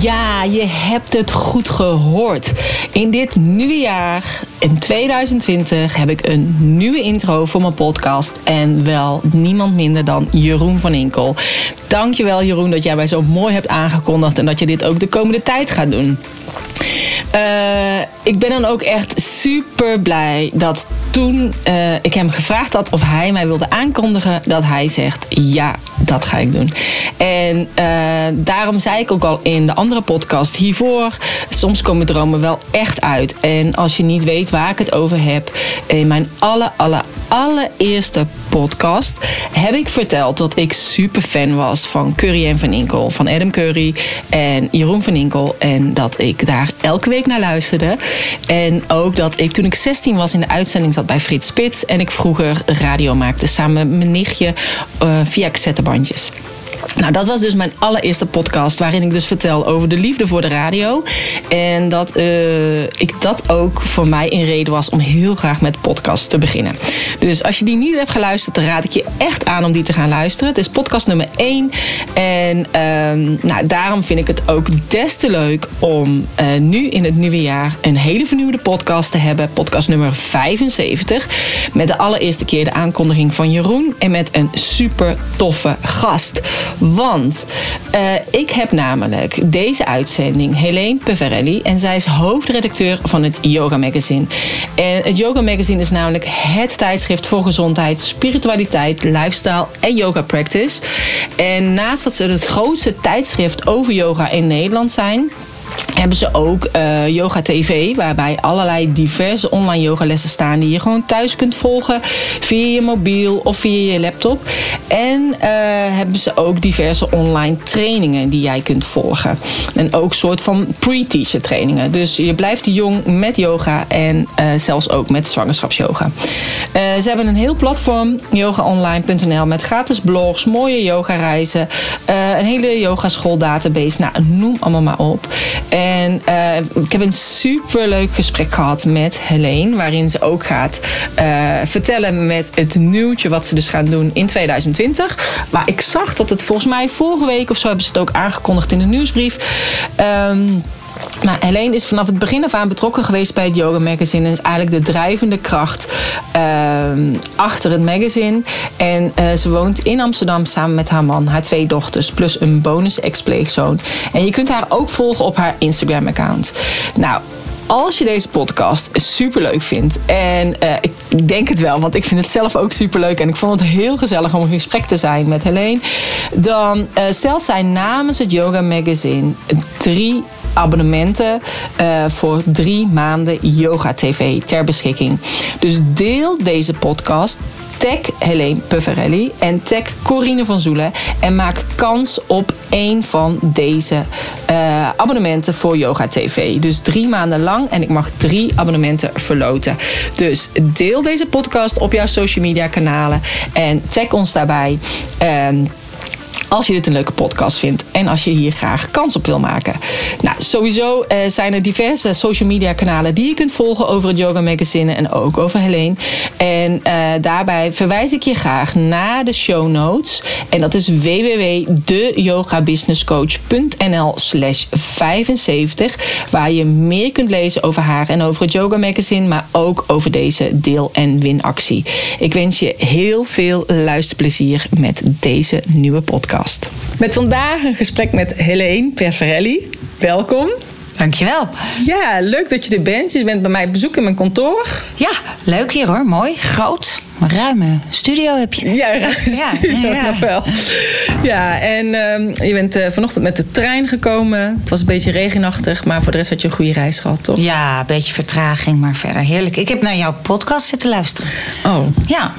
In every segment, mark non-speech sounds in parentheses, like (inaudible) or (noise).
Ja, je hebt het goed gehoord. In dit nieuwe jaar, in 2020, heb ik een nieuwe intro voor mijn podcast. En wel niemand minder dan Jeroen van Inkel. Dankjewel Jeroen dat jij mij zo mooi hebt aangekondigd en dat je dit ook de komende tijd gaat doen. Uh, ik ben dan ook echt super blij dat toen uh, ik hem gevraagd had of hij mij wilde aankondigen, dat hij zegt: Ja, dat ga ik doen. En uh, daarom zei ik ook al in de andere podcast hiervoor: soms komen dromen wel echt uit. En als je niet weet waar ik het over heb, in mijn alle, alle, allereerste podcast heb ik verteld dat ik super fan was van Curry en Van Inkel, van Adam Curry en Jeroen van Inkel. En dat ik daar elke week naar luisterde. En ook dat ik toen ik 16 was in de uitzending zat bij Frits Spits. En ik vroeger radio maakte samen met mijn nichtje uh, via cassettebandjes. Nou, dat was dus mijn allereerste podcast waarin ik dus vertel over de liefde voor de radio. En dat uh, ik dat ook voor mij een reden was om heel graag met podcast te beginnen. Dus als je die niet hebt geluisterd, dan raad ik je echt aan om die te gaan luisteren. Het is podcast nummer 1. En uh, nou, daarom vind ik het ook des te leuk om uh, nu in het nieuwe jaar een hele vernieuwde podcast te hebben. Podcast nummer 75. Met de allereerste keer de aankondiging van Jeroen. En met een super toffe gast. Want uh, ik heb namelijk deze uitzending Helene Peverelli. En zij is hoofdredacteur van het Yoga Magazine. En het Yoga Magazine is namelijk het tijdschrift voor gezondheid, spiritualiteit, lifestyle en yoga practice. En naast dat ze het grootste tijdschrift over yoga in Nederland zijn hebben ze ook uh, Yoga TV, waarbij allerlei diverse online yogalessen staan die je gewoon thuis kunt volgen via je mobiel of via je laptop. En uh, hebben ze ook diverse online trainingen die jij kunt volgen. En ook soort van pre-teacher trainingen. Dus je blijft jong met yoga en uh, zelfs ook met zwangerschapsyoga. ze hebben een heel platform, yogaonline.nl, met gratis blogs, mooie yogareizen, een hele yogaschool database. Nou, noem allemaal maar op. En uh, ik heb een superleuk gesprek gehad met Helene. Waarin ze ook gaat uh, vertellen met het nieuwtje wat ze dus gaan doen in 2020. Maar ik zag dat het volgens mij vorige week of zo hebben ze het ook aangekondigd in de nieuwsbrief. Um, nou, Helene is vanaf het begin af aan betrokken geweest bij het Yoga Magazine. En is eigenlijk de drijvende kracht uh, achter het magazine. En uh, ze woont in Amsterdam samen met haar man, haar twee dochters, plus een bonus ex-pleegzoon. En je kunt haar ook volgen op haar Instagram-account. Nou, als je deze podcast super leuk vindt, en uh, ik denk het wel, want ik vind het zelf ook super leuk en ik vond het heel gezellig om in gesprek te zijn met Helene, dan uh, stelt zij namens het Yoga Magazine drie abonnementen uh, voor drie maanden Yoga TV ter beschikking. Dus deel deze podcast tag Helene Pufferelli en tag Corine van Zoelen. En maak kans op één van deze uh, abonnementen voor Yoga TV. Dus drie maanden lang en ik mag drie abonnementen verloten. Dus deel deze podcast op jouw social media kanalen en tag ons daarbij. Uh, als je dit een leuke podcast vindt en als je hier graag kans op wil maken. Nou, sowieso uh, zijn er diverse social media kanalen die je kunt volgen over het Yoga Magazine en ook over Helene. En uh, daarbij verwijs ik je graag naar de show notes. En dat is www.deyogabusinesscoach.nl slash 75. Waar je meer kunt lezen over haar en over het Yoga Magazine, maar ook over deze deel- en winactie. Ik wens je heel veel luisterplezier met deze nieuwe podcast. Met vandaag een gesprek met Helene Perverelli. Welkom. Dankjewel. Ja, leuk dat je er bent. Je bent bij mij op bezoek in mijn kantoor. Ja, leuk hier hoor. Mooi, groot. Ruime studio heb je. Ja, ruime ja, studio ja. nog wel. Ja, en um, je bent uh, vanochtend met de trein gekomen. Het was een beetje regenachtig, maar voor de rest had je een goede reis gehad, toch? Ja, een beetje vertraging, maar verder heerlijk. Ik heb naar jouw podcast zitten luisteren. Oh. Ja,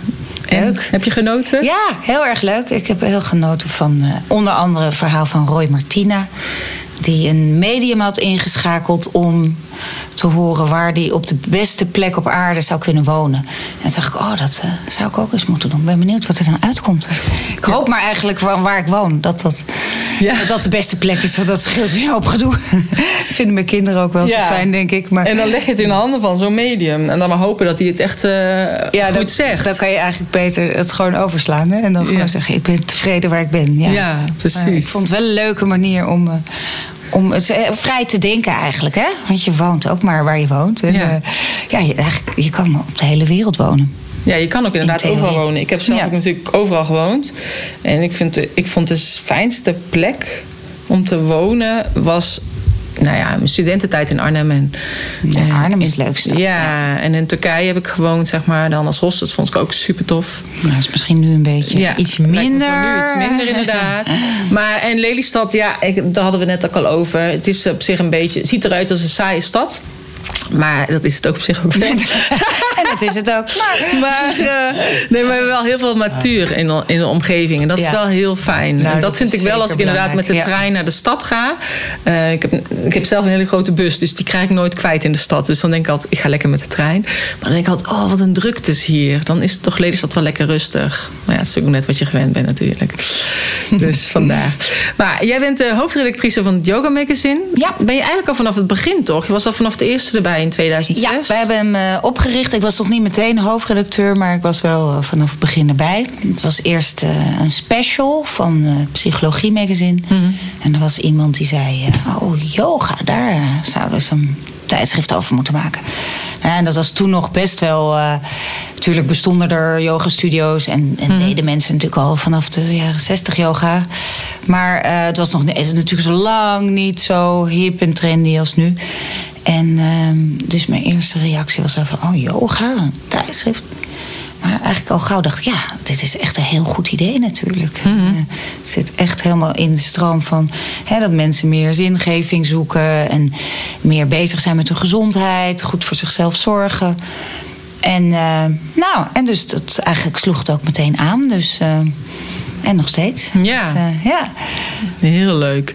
Leuk. Heb je genoten? Ja, heel erg leuk. Ik heb heel genoten van uh, onder andere het verhaal van Roy Martina. Die een medium had ingeschakeld om te horen waar hij op de beste plek op aarde zou kunnen wonen. En toen dacht ik, oh, dat eh, zou ik ook eens moeten doen. Ik ben benieuwd wat er dan uitkomt. Ik hoop maar eigenlijk waar, waar ik woon, dat dat, Ja. dat dat de beste plek is. Want dat scheelt weer hoop gedoe. (laughs) Vinden mijn kinderen ook wel zo Ja. fijn, denk ik. Maar En dan leg je het in de handen van zo'n medium. En dan maar hopen dat hij het echt eh, goed dat- zegt. Dan kan je eigenlijk beter het gewoon overslaan. Hè? En dan gewoon zeggen, ik ben tevreden waar ik ben. Ja, Ja, precies. Maar ik vond het wel een leuke manier om... eh, om het eh, vrij te denken eigenlijk, hè? Want je woont ook maar waar je woont. En, Ja. ja. ja, je, eigenlijk, je kan op de hele wereld wonen. Ja, je kan ook inderdaad overal wonen. Ik heb zelf Ja. ook natuurlijk overal gewoond. En ik, vind ik vond de fijnste plek om te wonen was... Nou ja, mijn studententijd in Arnhem. En, Ja, Arnhem is de leukste stad, Ja, en in Turkije heb ik gewoond, zeg maar. Dan als host, dat vond ik ook super tof. Nou, dat is misschien nu een beetje iets lijkt me minder. nu iets minder inderdaad. Maar en Lelystad, ja, ik, daar hadden we net ook al over. Het is op zich een beetje, het ziet eruit als een saaie stad. Maar dat is het ook op zich ook wel. (laughs) en dat is het ook. Maar, Maar, eh, nee, maar we hebben wel heel veel natuur in de, in de omgeving. En dat is wel heel fijn. Nou, en dat, dat vind ik wel als ik inderdaad met de ja. trein naar de stad ga. Eh, ik, heb, ik heb zelf een hele grote bus, dus die krijg ik nooit kwijt in de stad. Dus dan denk ik altijd, ik ga lekker met de trein. Maar dan denk ik altijd, oh, wat een drukte is hier. Dan is het toch Lelystad wel lekker rustig. Maar ja, het is ook net wat je gewend bent natuurlijk. (laughs) Dus vandaar. Maar jij bent de hoofdredactrice van het Yoga Magazine. Ja. Ben je eigenlijk al vanaf het begin, toch? Je was al vanaf de eerste erbij in 2006. Ja, wij hebben hem eh, opgericht. Ik was nog niet meteen hoofdredacteur, maar ik was wel eh, vanaf het begin erbij. Het was eerst eh, een special van Psychologie Magazine. En er was iemand die zei: Oh, yoga, daar zouden eens een tijdschrift over moeten maken. En dat was toen nog best wel. eh, natuurlijk bestonden er yoga-studio's en, en deden mensen natuurlijk al vanaf de jaren 60 yoga. Maar eh, het was nog het is natuurlijk zo lang niet zo hip en trendy als nu. En ehm, dus mijn eerste reactie was wel van, oh yoga, een tijdschrift. Maar eigenlijk al gauw dacht ik, ja, dit is echt een heel goed idee natuurlijk. Eh, het zit echt helemaal in de stroom van hè, dat mensen meer zingeving zoeken en meer bezig zijn met hun gezondheid, goed voor zichzelf zorgen. En eh, nou, en dus dat eigenlijk sloeg het ook meteen aan. Dus, eh, en nog steeds. Ja. Dus, eh, ja. Heel leuk.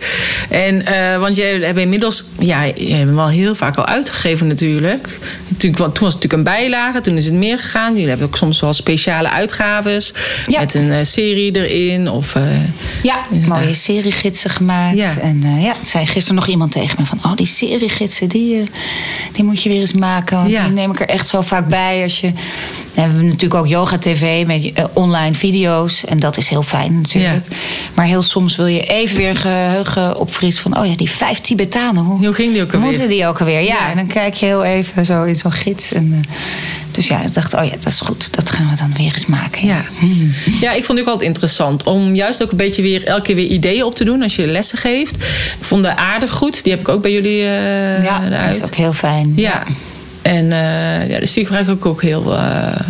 En, eh, want jij hebt inmiddels, ja, je hebt hem wel heel vaak al uitgegeven natuurlijk. Toen, toen was het natuurlijk een bijlage, toen is het meer gegaan. Jullie hebben ook soms wel speciale uitgaves Ja. met een eh, serie erin. Of, Ja, mooie seriegidsen gemaakt. Ja. En ja, zei gisteren nog iemand tegen me van... oh, die seriegidsen, die, die moet je weer eens maken. Want Ja. die neem ik er echt zo vaak bij. Als je... Dan hebben we natuurlijk ook yoga tv met eh, online video's. En dat is heel fijn natuurlijk. Maar heel soms wil je even weer geheugen opfrissen van... oh ja, die vijf Tibetanen. Hoe, Hoe ging die ook hoe alweer? moeten die ook alweer? Ja, Ja. en dan kijk je heel even zo in zo'n gids. En, eh, dus ja, ik dacht, oh ja, dat is goed. Dat gaan we dan weer eens maken. ja. ja, ik vond het ook altijd interessant om juist ook een beetje weer elke keer weer ideeën op te doen als je lessen geeft. Ik vond de aardegoed, die heb ik ook bij jullie eh Ja, dat is ook heel fijn. Ja. En eh, ja, dus die gebruik ik ook heel eh,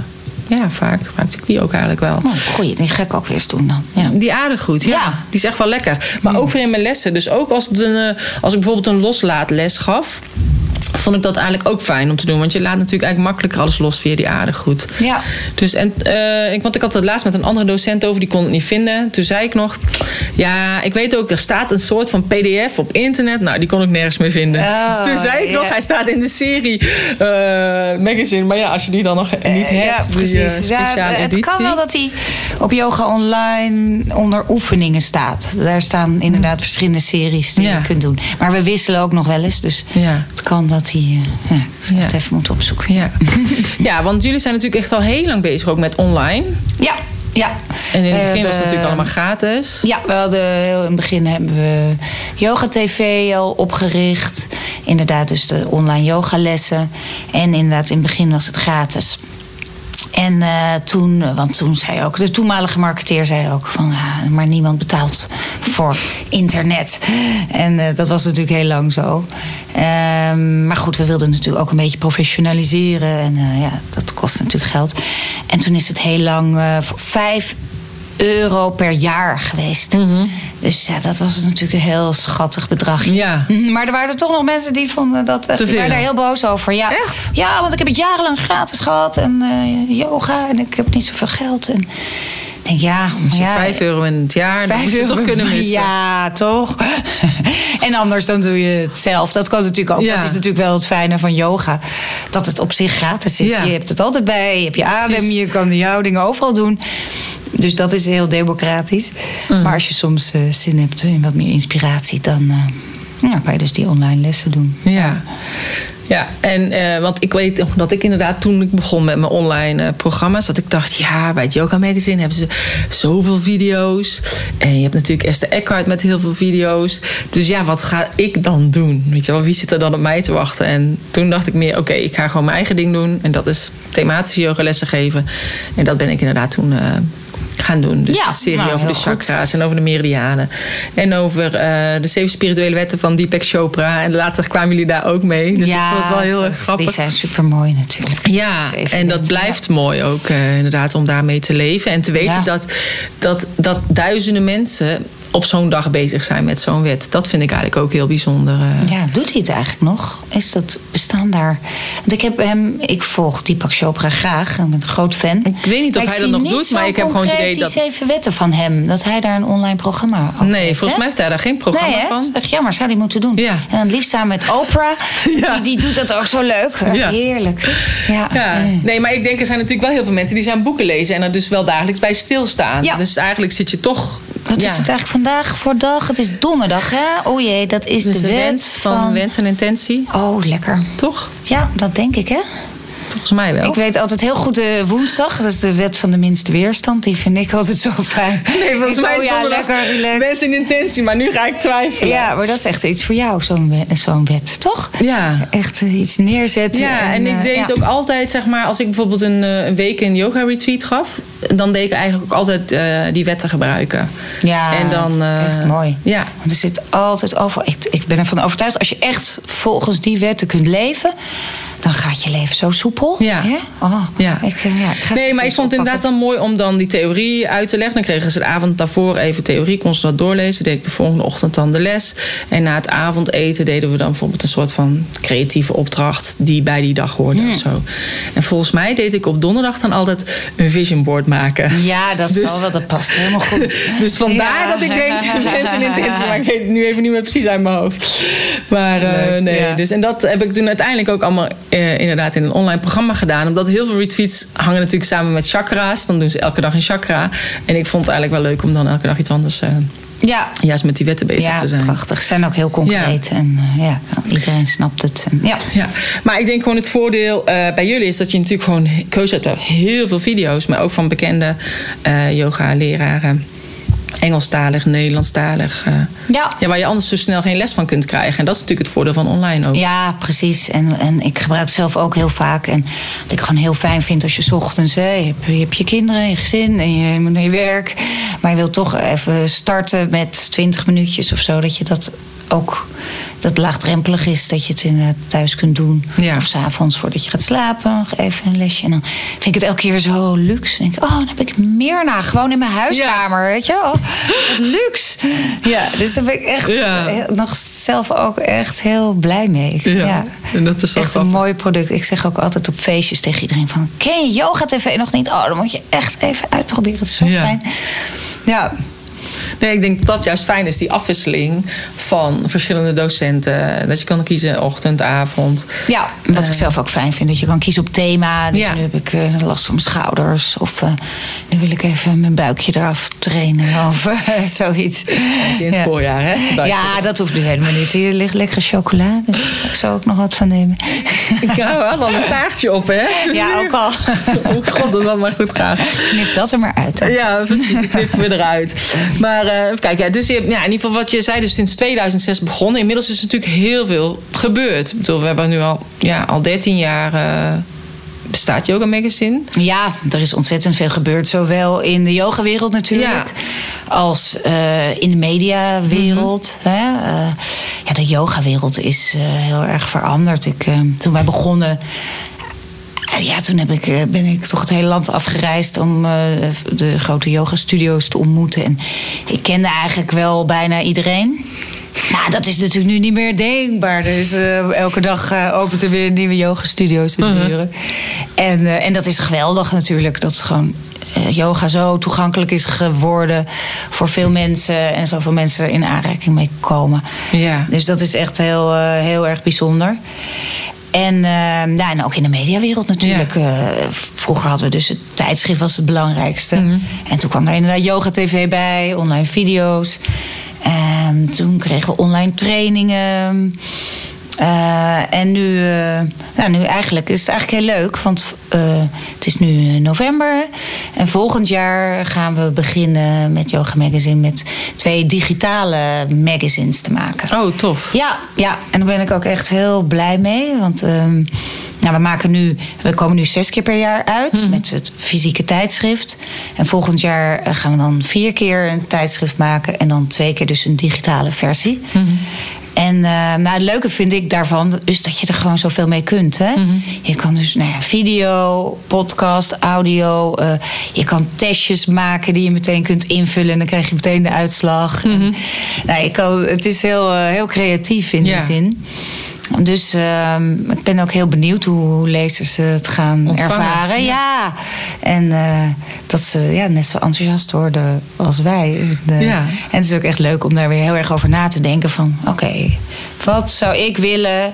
ja, vaak. Gebruik ik die ook eigenlijk wel. Oh, goeie, die ga ik ook weer eens doen dan. Ja. Die aardegoed, ja. Ja. Die is echt wel lekker. Maar ook weer in mijn lessen. Dus ook als, het een, eh, als ik bijvoorbeeld een loslaatles gaf... vond ik dat eigenlijk ook fijn om te doen. Want je laat natuurlijk eigenlijk makkelijker alles los via die aardegoed. Ja. Dus en, eh, ik, want ik had het laatst met een andere docent over, die kon het niet vinden. Toen zei ik nog, ja, ik weet ook, er staat een soort van pdf op internet. Nou, die kon ik nergens meer vinden. Oh, dus (laughs) toen zei ik nog, ja. hij staat in de serie eh, magazine. Maar ja, als je die dan nog niet Eh, hebt, ja, die precies. Ja, speciale het editie. kan wel dat hij op yoga online onder oefeningen staat. Daar staan inderdaad verschillende series die Ja. je kunt doen. Maar we wisselen ook nog wel eens. Dus Ja. het kan dat hij. eh, ja, ik het even moeten opzoeken. Ja. (laughs) ja, want jullie zijn natuurlijk echt al heel lang bezig ook met online. Ja, ja. En in het begin was het natuurlijk allemaal gratis. Ja, we hadden heel in het begin hebben we Yoga TV al opgericht. Inderdaad, dus de online yogalessen. En inderdaad, in het begin was het gratis. En eh, toen, want toen zei ook, de toenmalige marketeer zei ook van, ja, maar niemand betaalt voor internet. En eh, dat was natuurlijk heel lang zo. Ehm, maar goed, we wilden natuurlijk ook een beetje professionaliseren. En eh, ja, dat kost natuurlijk geld. En toen is het heel lang voor vijf euro per jaar geweest. Dus ja, dat was natuurlijk een heel schattig bedrag. Ja. Maar er waren er toch nog mensen die vonden dat. Te veel. waren daar heel boos over. Ja. Echt? Ja, want ik heb het jarenlang gratis gehad. En eh, yoga. En ik heb niet zoveel geld. En denk ja, Als je ja, 5 euro in het jaar, dan moet je toch kunnen missen. Ja, toch? (laughs) en anders dan doe je het zelf. Dat kan natuurlijk ook. Ja. Dat is natuurlijk wel het fijne van yoga. Dat het op zich gratis is. Ja. Je hebt het altijd bij. Je hebt je adem. Precies. Je kan de houdingen overal doen. Dus dat is heel democratisch. Mm. Maar als je soms eh, zin hebt in wat meer inspiratie... dan eh, nou, kan je dus die online lessen doen. Ja. Ja, en eh, want ik weet dat ik inderdaad toen ik begon met mijn online eh, programma's, dat ik dacht, ja, bij het Yoga Magazine hebben ze zoveel video's. En je hebt natuurlijk Esther Eckhart met heel veel video's. Dus ja, wat ga ik dan doen? Weet je wel, wie zit er dan op mij te wachten? En toen dacht ik meer, oké, ik ga gewoon mijn eigen ding doen. En dat is thematische yogalessen geven. En dat ben ik inderdaad toen eh, gaan doen. Dus Ja, een serie nou, over de chakra's en over de meridianen. En over eh, de zeven spirituele wetten van Deepak Chopra. En later kwamen jullie daar ook mee. Dus ik vond het wel heel erg grappig. Die zijn super mooi natuurlijk. Ja, Zeven en dat wetten, blijft mooi ook eh, inderdaad om daarmee te leven. En te weten Ja. dat, dat, dat duizenden mensen op zo'n dag bezig zijn met zo'n wet. Dat vind ik eigenlijk ook heel bijzonder. eh. Ja, doet hij het eigenlijk nog? Is dat bestaan daar? Want ik heb hem, ik volg Deepak Chopra graag. Ik ben een groot fan. Ik weet niet of hij dat nog doet, maar ik heb gewoon het idee dat- die zeven wetten van hem, dat hij daar een online programma over Nee, heeft, volgens hè? mij heeft hij daar geen programma nee, van. Is echt jammer, zou hij moeten doen. Ja. En het liefst samen met Oprah. (laughs) Ja. Die, die doet dat ook zo leuk. Ja. Heerlijk. Ja. Ja, nee, maar ik denk er zijn natuurlijk wel heel veel mensen die zijn boeken lezen en er dus wel dagelijks bij stilstaan. Ja. Dus eigenlijk zit je toch. Wat ja, is het eigenlijk vandaag voor dag? Het is donderdag, hè? Oh jee, dat is dus de de wet wens van, van... wens en intentie, Oh, lekker. toch? Ja, dat denk ik, hè? Volgens mij wel. Ik weet altijd heel goed de woensdag. Dat is de wet van de minste weerstand. Die vind ik altijd zo fijn. Nee, volgens Ik, mij oh is ja, donderdag lekker relaxed. wens en intentie, maar nu ga ik twijfelen. Ja, maar dat is echt iets voor jou, zo'n wet, zo'n wet, toch? Ja. Echt eh, iets neerzetten. Ja, en, ik eh, deed ja. ook altijd, zeg maar, als ik bijvoorbeeld een, eh, een week een yoga retreat gaf, dan deed ik eigenlijk ook altijd eh, die wetten gebruiken. Ja, en dan, eh, echt mooi. Ja. Want er zit altijd over. Ik, ik ben ervan overtuigd, als je echt volgens die wetten kunt leven, dan gaat je leven zo soepel. Ja. Oh, Ja. Ik, eh, ja, ik Nee, maar ik vond het inderdaad dan mooi om dan die theorie uit te leggen. Dan kregen ze de avond daarvoor even theorie, kon ze dat doorlezen. Deed ik de volgende ochtend dan de les. En na het avondeten deden we dan bijvoorbeeld een soort van creatieve opdracht die bij die dag hoorde Hmm. of zo. En volgens mij deed ik op donderdag dan altijd een vision board maken. Ja, dat Dus- zal wel. Dat past helemaal goed. (laughs) Dus vandaar Ja. dat ik denk, (laughs) mensen in intentie, maar ik weet het nu even niet meer precies uit mijn hoofd. Maar eh, nee, dus en dat heb ik toen uiteindelijk ook allemaal eh, inderdaad in een online programma gedaan. Omdat heel veel retweets hangen natuurlijk samen met chakra's. Dan doen ze elke dag een chakra. En ik vond het eigenlijk wel leuk om dan elke dag iets anders, eh, Ja, juist met die wetten bezig ja te zijn. prachtig. Ze zijn ook heel concreet. En eh, ja, iedereen snapt het. En, ja. Ja, maar ik denk gewoon het voordeel eh, bij jullie is dat je natuurlijk gewoon keuze hebt. Heel veel video's, maar ook van bekende eh, yoga-leraren. Engelstalig, Nederlandstalig. eh, Ja. ja, waar je anders zo snel geen les van kunt krijgen. En dat is natuurlijk het voordeel van online ook. Ja, precies. En, en ik gebruik het zelf ook heel vaak. En wat ik gewoon heel fijn vind als je 's ochtends... Hè, je, hebt, je hebt je kinderen, je gezin en je moet naar je werk. Maar je wilt toch even starten met 20 minuutjes of zo. Dat je dat ook dat laagdrempelig is. Dat je het inderdaad thuis kunt doen. Ja. Of s'avonds voordat je gaat slapen. Nog even een lesje. En dan vind ik het elke keer weer zo luxe. Dan denk ik, oh, dan heb ik meer na. Gewoon in mijn huiskamer, weet je wel. Wat luxe. Ja, dus daar ben ik echt Ja. heel- nog zelf ook echt heel blij mee. Ja, en dat is echt een mooi product. Ik zeg ook altijd op feestjes tegen iedereen van... ken je Yoga TV nog niet? Oh, dan moet je echt even uitproberen. Het is zo fijn. Ja, Nee, ik denk dat dat juist fijn is, die afwisseling van verschillende docenten. Dat je kan kiezen ochtend, avond. ja wat ik zelf ook fijn vind. Dat je kan kiezen op thema. Dus Ja. nu heb ik eh, last van mijn schouders. Of eh, nu wil ik even mijn buikje eraf trainen. Of eh, (laughs) zoiets. In het Ja. voorjaar, hè? Ja, dat hoeft nu helemaal niet. Hier ligt lekkere chocola. Dus ik zo ook nog wat van nemen. Ik hou wel al een taartje op, hè? Ja, (laughs) ook al. (laughs) Oh god, dat zal maar goed gaan. Knip dat er maar uit. dan. Ja, precies. Ik knip weer eruit. Maar eh, even kijken. Ja, dus je, ja, in ieder geval wat je zei, dus sinds 2006 begonnen. Inmiddels is er natuurlijk heel veel gebeurd. Ik bedoel, we hebben nu al, ja, al 13 jaar eh, bestaat Yoga Magazine. Ja, er is ontzettend veel gebeurd. Zowel in de yogawereld natuurlijk. Als eh, in de mediawereld. Mhm. hè. Eh, ja, de yogawereld is eh, heel erg veranderd. Ik, toen wij begonnen... Ja, toen heb ik, ben ik toch het hele land afgereisd om de grote yoga-studio's te ontmoeten. En ik kende eigenlijk wel bijna iedereen. Nou, dat is natuurlijk nu niet meer denkbaar. Dus uh, elke dag uh, opent er weer nieuwe yoga-studio's in de Mhm. deuren. En, uh, en dat is geweldig natuurlijk. Dat gewoon yoga zo toegankelijk is geworden voor veel mensen. En zoveel mensen er in aanraking mee komen. Ja. Dus dat is echt heel, heel erg bijzonder. En, uh, nou, en ook in de mediawereld natuurlijk. Ja. Uh, vroeger hadden we dus het tijdschrift was het belangrijkste. Mhm. Mm -hmm. En toen kwam er inderdaad yoga tv bij, online video's. En toen kregen we online trainingen. Uh, en nu, uh, nou, nu eigenlijk is het eigenlijk heel leuk, want uh, het is nu november. En volgend jaar gaan we beginnen met Yoga Magazine met twee digitale magazines te maken. Oh, tof. Ja, ja, en daar ben ik ook echt heel blij mee. Want um, nou, we maken nu, we komen nu zes keer per jaar uit Mhm. mm. met het fysieke tijdschrift. En volgend jaar eh, gaan we dan vier keer een tijdschrift maken en dan twee keer dus een digitale versie. Mhm. Mm. En uh, nou, het leuke vind ik daarvan is dat je er gewoon zoveel mee kunt. Hè? Mhm. Mm. Je kan dus nou ja, video, podcast, audio. Uh, je kan testjes maken die je meteen kunt invullen. En dan krijg je meteen de uitslag. En, nou, je kan, het is heel, uh, heel creatief in Ja. die zin. Dus uh, ik ben ook heel benieuwd hoe, hoe lezers het gaan Ontvangen, ervaren. ja. Ja. En uh, dat ze ja, net zo enthousiast worden als wij. En, uh, Ja. en het is ook echt leuk om daar weer heel erg over na te denken. Van oké, wat zou ik willen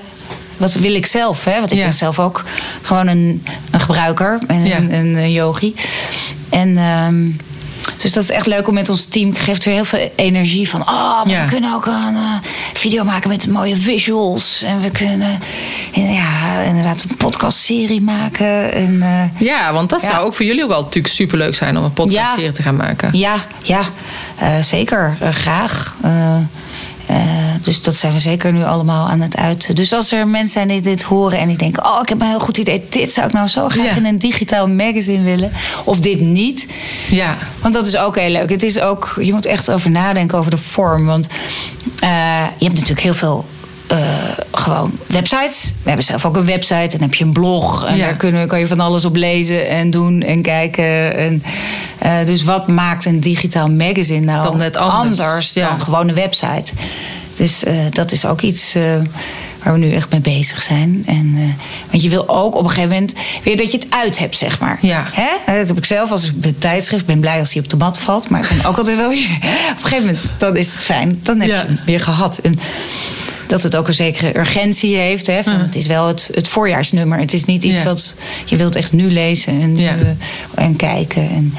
wat wil ik zelf? Hè? Want ik Ja. ben zelf ook gewoon een, een gebruiker en Ja. een, een, een yogi. En ehm, dus dat is echt leuk om met ons team. Geeft weer heel veel energie van. Oh, Ja. we kunnen ook een eh, video maken met mooie visuals. En we kunnen en ja, inderdaad een podcastserie maken. En, eh, Ja, want dat Ja. zou ook voor jullie ook wel natuurlijk superleuk zijn om een podcastserie Ja. te gaan maken. ja, ja eh, zeker. graag. Eh, dus dat zijn we zeker nu allemaal aan het uit. Dus als er mensen zijn die dit horen en die denken: Oh, ik heb een heel goed idee. Dit zou ik nou zo graag Ja. in een digitaal magazine willen. Of dit niet. Ja. Want dat is ook heel leuk. Het is ook, je moet echt over nadenken over de vorm. Want eh, je hebt natuurlijk heel veel. Eh, gewoon websites. We hebben zelf ook een website en dan heb je een blog. En Ja. daar kunnen, kan je van alles op lezen en doen en kijken. En, eh, dus wat maakt een digitaal magazine nou Dan net anders, ja. dan gewoon een website? Dus eh, dat is ook iets waar we nu echt mee bezig zijn. En, want je wil ook op een gegeven moment weer dat je het uit hebt, zeg maar. Ja. Hè? Dat heb ik zelf als ik bij het tijdschrift ben blij als hij op de mat valt. Maar ik ben ook altijd wel weer. (laughs) Op een gegeven moment dan is het fijn. Dan heb Ja. je hem weer gehad. En dat het ook een zekere urgentie heeft. Hè? Van. Het is wel het, het voorjaarsnummer. Het is niet iets Ja. wat je wilt echt nu lezen en, Ja. eh, en kijken. En,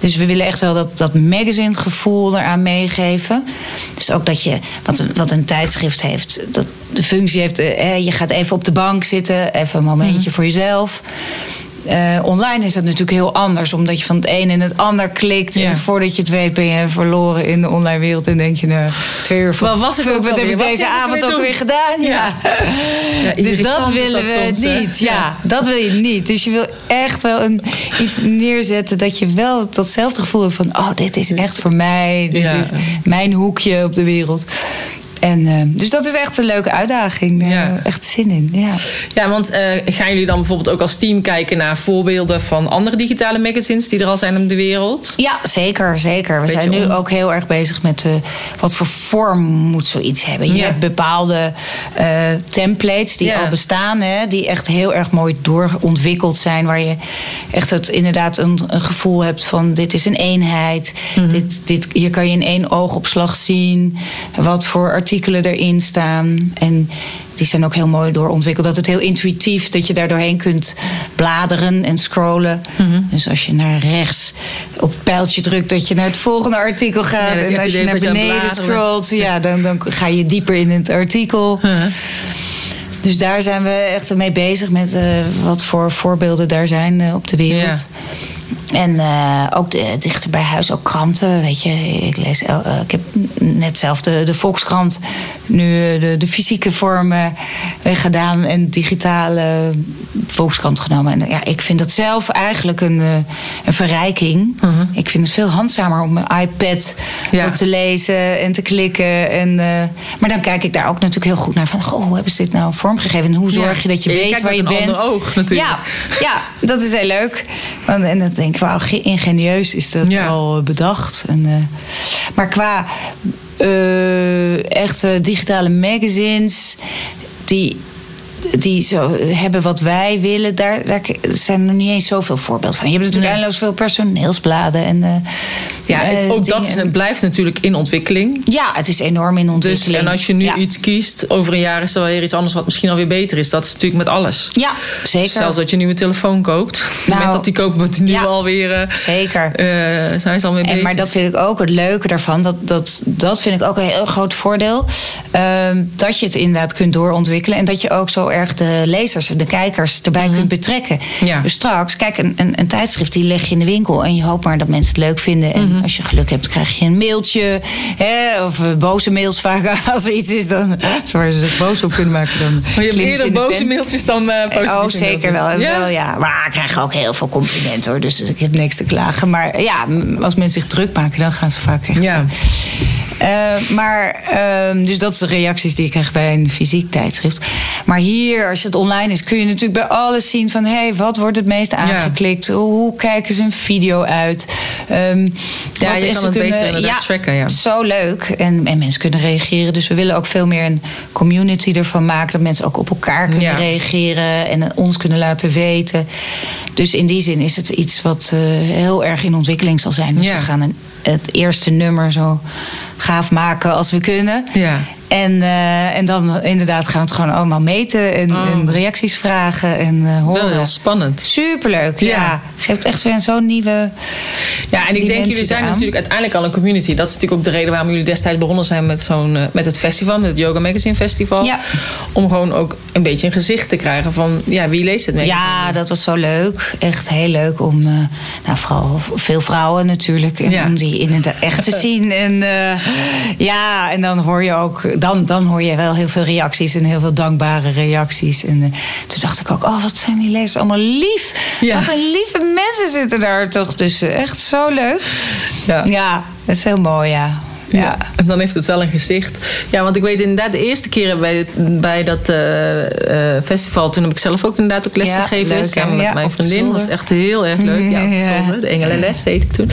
dus we willen echt wel dat, dat magazine gevoel eraan meegeven. Dus ook dat je, wat een, wat een tijdschrift heeft, dat de functie heeft, eh, je gaat even op de bank zitten, even een momentje Mhm. voor jezelf. Eh, online is dat natuurlijk heel anders, omdat je van het een in het ander klikt. Ja. En voordat je het weet ben je verloren in de online wereld. En denk je, nou, twee uur Waar was ik ook Wat heb ik Wat deze avond ook weer gedaan? Ja. Ja, dus dat willen dat we soms, niet. Ja. Dat wil je niet. Dus je wil echt wel een, iets neerzetten dat je wel datzelfde gevoel hebt van: oh, dit is echt voor mij. Dit Ja. is mijn hoekje op de wereld. En, eh, dus dat is echt een leuke uitdaging. Ja. we echt zin in. Ja. Ja, want eh, gaan jullie dan bijvoorbeeld ook als team kijken naar voorbeelden van andere digitale magazines die er al zijn op de wereld? Ja, zeker, zeker. We Beetje zijn nu om- ook heel erg bezig met eh, wat voor vorm moet zoiets hebben. Je Ja. hebt bepaalde eh, templates die Ja. al bestaan, hè, die echt heel erg mooi doorontwikkeld zijn. Waar je echt het, inderdaad een, een gevoel hebt van dit is een eenheid. Mhm. dit, dit, hier kan je in één oogopslag zien wat voor artikelen erin staan. En die zijn ook heel mooi doorontwikkeld. Dat het heel intuïtief, dat je daar doorheen kunt bladeren en scrollen. Mhm. Dus als je naar rechts op het pijltje drukt, dat je naar het volgende artikel gaat. Ja, en als je naar beneden scrolt, ja, dan, dan ga je dieper in het artikel. Huh. Dus daar zijn we echt mee bezig met eh, wat voor voorbeelden daar zijn eh, op de wereld. En eh, ook de, dichter bij huis, ook kranten. Weet je, ik, lees, eh, ik heb net zelf de, de Volkskrant nu eh, de, de fysieke vormen gedaan en digitale Volkskrant genomen. En ja, ik vind dat zelf eigenlijk een, een verrijking. Ik vind het veel handzamer om mijn iPad Ja. dat te lezen en te klikken. En, maar dan kijk ik daar ook natuurlijk heel goed naar. Van, goh, hoe hebben ze dit nou vormgegeven? En hoe zorg Ja. je dat je weet waar je met een bent? oog natuurlijk. Ja, ja, dat is heel leuk. Want- En denk ik, wauw, ge- ingenieus is dat Ja. al bedacht. En, eh, maar qua eh, echte digitale magazines die die zo hebben wat wij willen, daar, daar zijn er nog niet eens zoveel voorbeeld van. Je hebt natuurlijk Nee. eindeloos veel personeelsbladen. En, eh, Ja, en eh, ook dat is, en blijft natuurlijk in ontwikkeling. Ja, het is enorm in Dus, ontwikkeling. en als je nu ja. iets kiest, over een jaar is er wel weer iets anders wat misschien alweer beter is. Dat is natuurlijk met alles. Ja, zeker. Zelfs dat je een nieuwe telefoon koopt. (laughs) Nou, moment dat die koopt, wordt die nu ja. alweer. eh Zeker. eh, zijn ze alweer En, bezig. maar dat vind ik ook het leuke daarvan. Dat, dat, dat vind ik ook een heel groot voordeel. Ehm, dat je het inderdaad kunt doorontwikkelen. En dat je ook zo erg de lezers, de kijkers erbij kunt betrekken. Mhm. Ja. Dus straks, kijk, een, een, een tijdschrift die leg je in de winkel. En je hoopt maar dat mensen het leuk vinden. En Mhm. als je geluk hebt, krijg je een mailtje. Hè, of eh, boze mails vaak. (laughs) Als er iets is dan, waar ze zich boos op kunnen maken. Dan Maar je hebt eerder boze mailtjes dan eh positieve Oh, zeker mailtjes. wel. wel. Ja. Maar ik krijg ook heel veel complimenten hoor. Dus ik heb niks te klagen. Maar ja, als mensen zich druk maken, dan gaan ze vaak echt. Ja. Eh, maar, ehm, dus dat is de reacties die ik krijg bij een fysiek tijdschrift. Maar hier, als het online is, kun je natuurlijk bij alles zien van... hé, hey, wat wordt het meest aangeklikt? Hoe kijken ze een video uit? Ehm, Ja, je is kan het beter inderdaad tracken, ja. Zo leuk. En, en mensen kunnen reageren. Dus we willen ook veel meer een community ervan maken. Dat mensen ook op elkaar kunnen Ja. reageren. En ons kunnen laten weten. Dus in die zin is het iets wat eh, heel erg in ontwikkeling zal zijn. Dus Ja. we gaan een, het eerste nummer zo gaaf maken als we kunnen. Ja. En, eh, en dan inderdaad gaan we het gewoon allemaal meten. En, Oh. en reacties vragen en eh, horen. heel spannend. Superleuk, ja. Ja. Geeft echt weer zo'n nieuwe Ja, en ik denk, jullie zijn natuurlijk uiteindelijk al een community. Dat is natuurlijk ook de reden waarom jullie destijds begonnen zijn met, zo'n, eh, met het festival, met het Yoga Magazine Festival. Ja. Om gewoon ook een beetje een gezicht te krijgen van, ja, wie leest het magazine? Ja, dat was zo leuk. Echt heel leuk om, nou vooral veel vrouwen natuurlijk, en Ja. om die in het echt te (laughs) zien. En ja, en dan hoor je ook, dan, dan hoor je wel heel veel reacties en heel veel dankbare reacties. En eh, toen dacht ik ook, oh wat zijn die lezers allemaal lief. Ja. Wat een lieve mensen zitten daar toch tussen. Echt zo leuk. Ja. Ja, dat is heel mooi, ja. Ja. En dan heeft het wel een gezicht. Ja, want ik weet inderdaad, de eerste keer bij, bij dat eh, eh, festival, toen heb ik zelf ook inderdaad ook les Ja, gegeven. leuk, samen met Ja, mijn vriendin. Dat was echt heel erg leuk. Ja, op de (laughs) zolder. De Engelenles deed ik toen.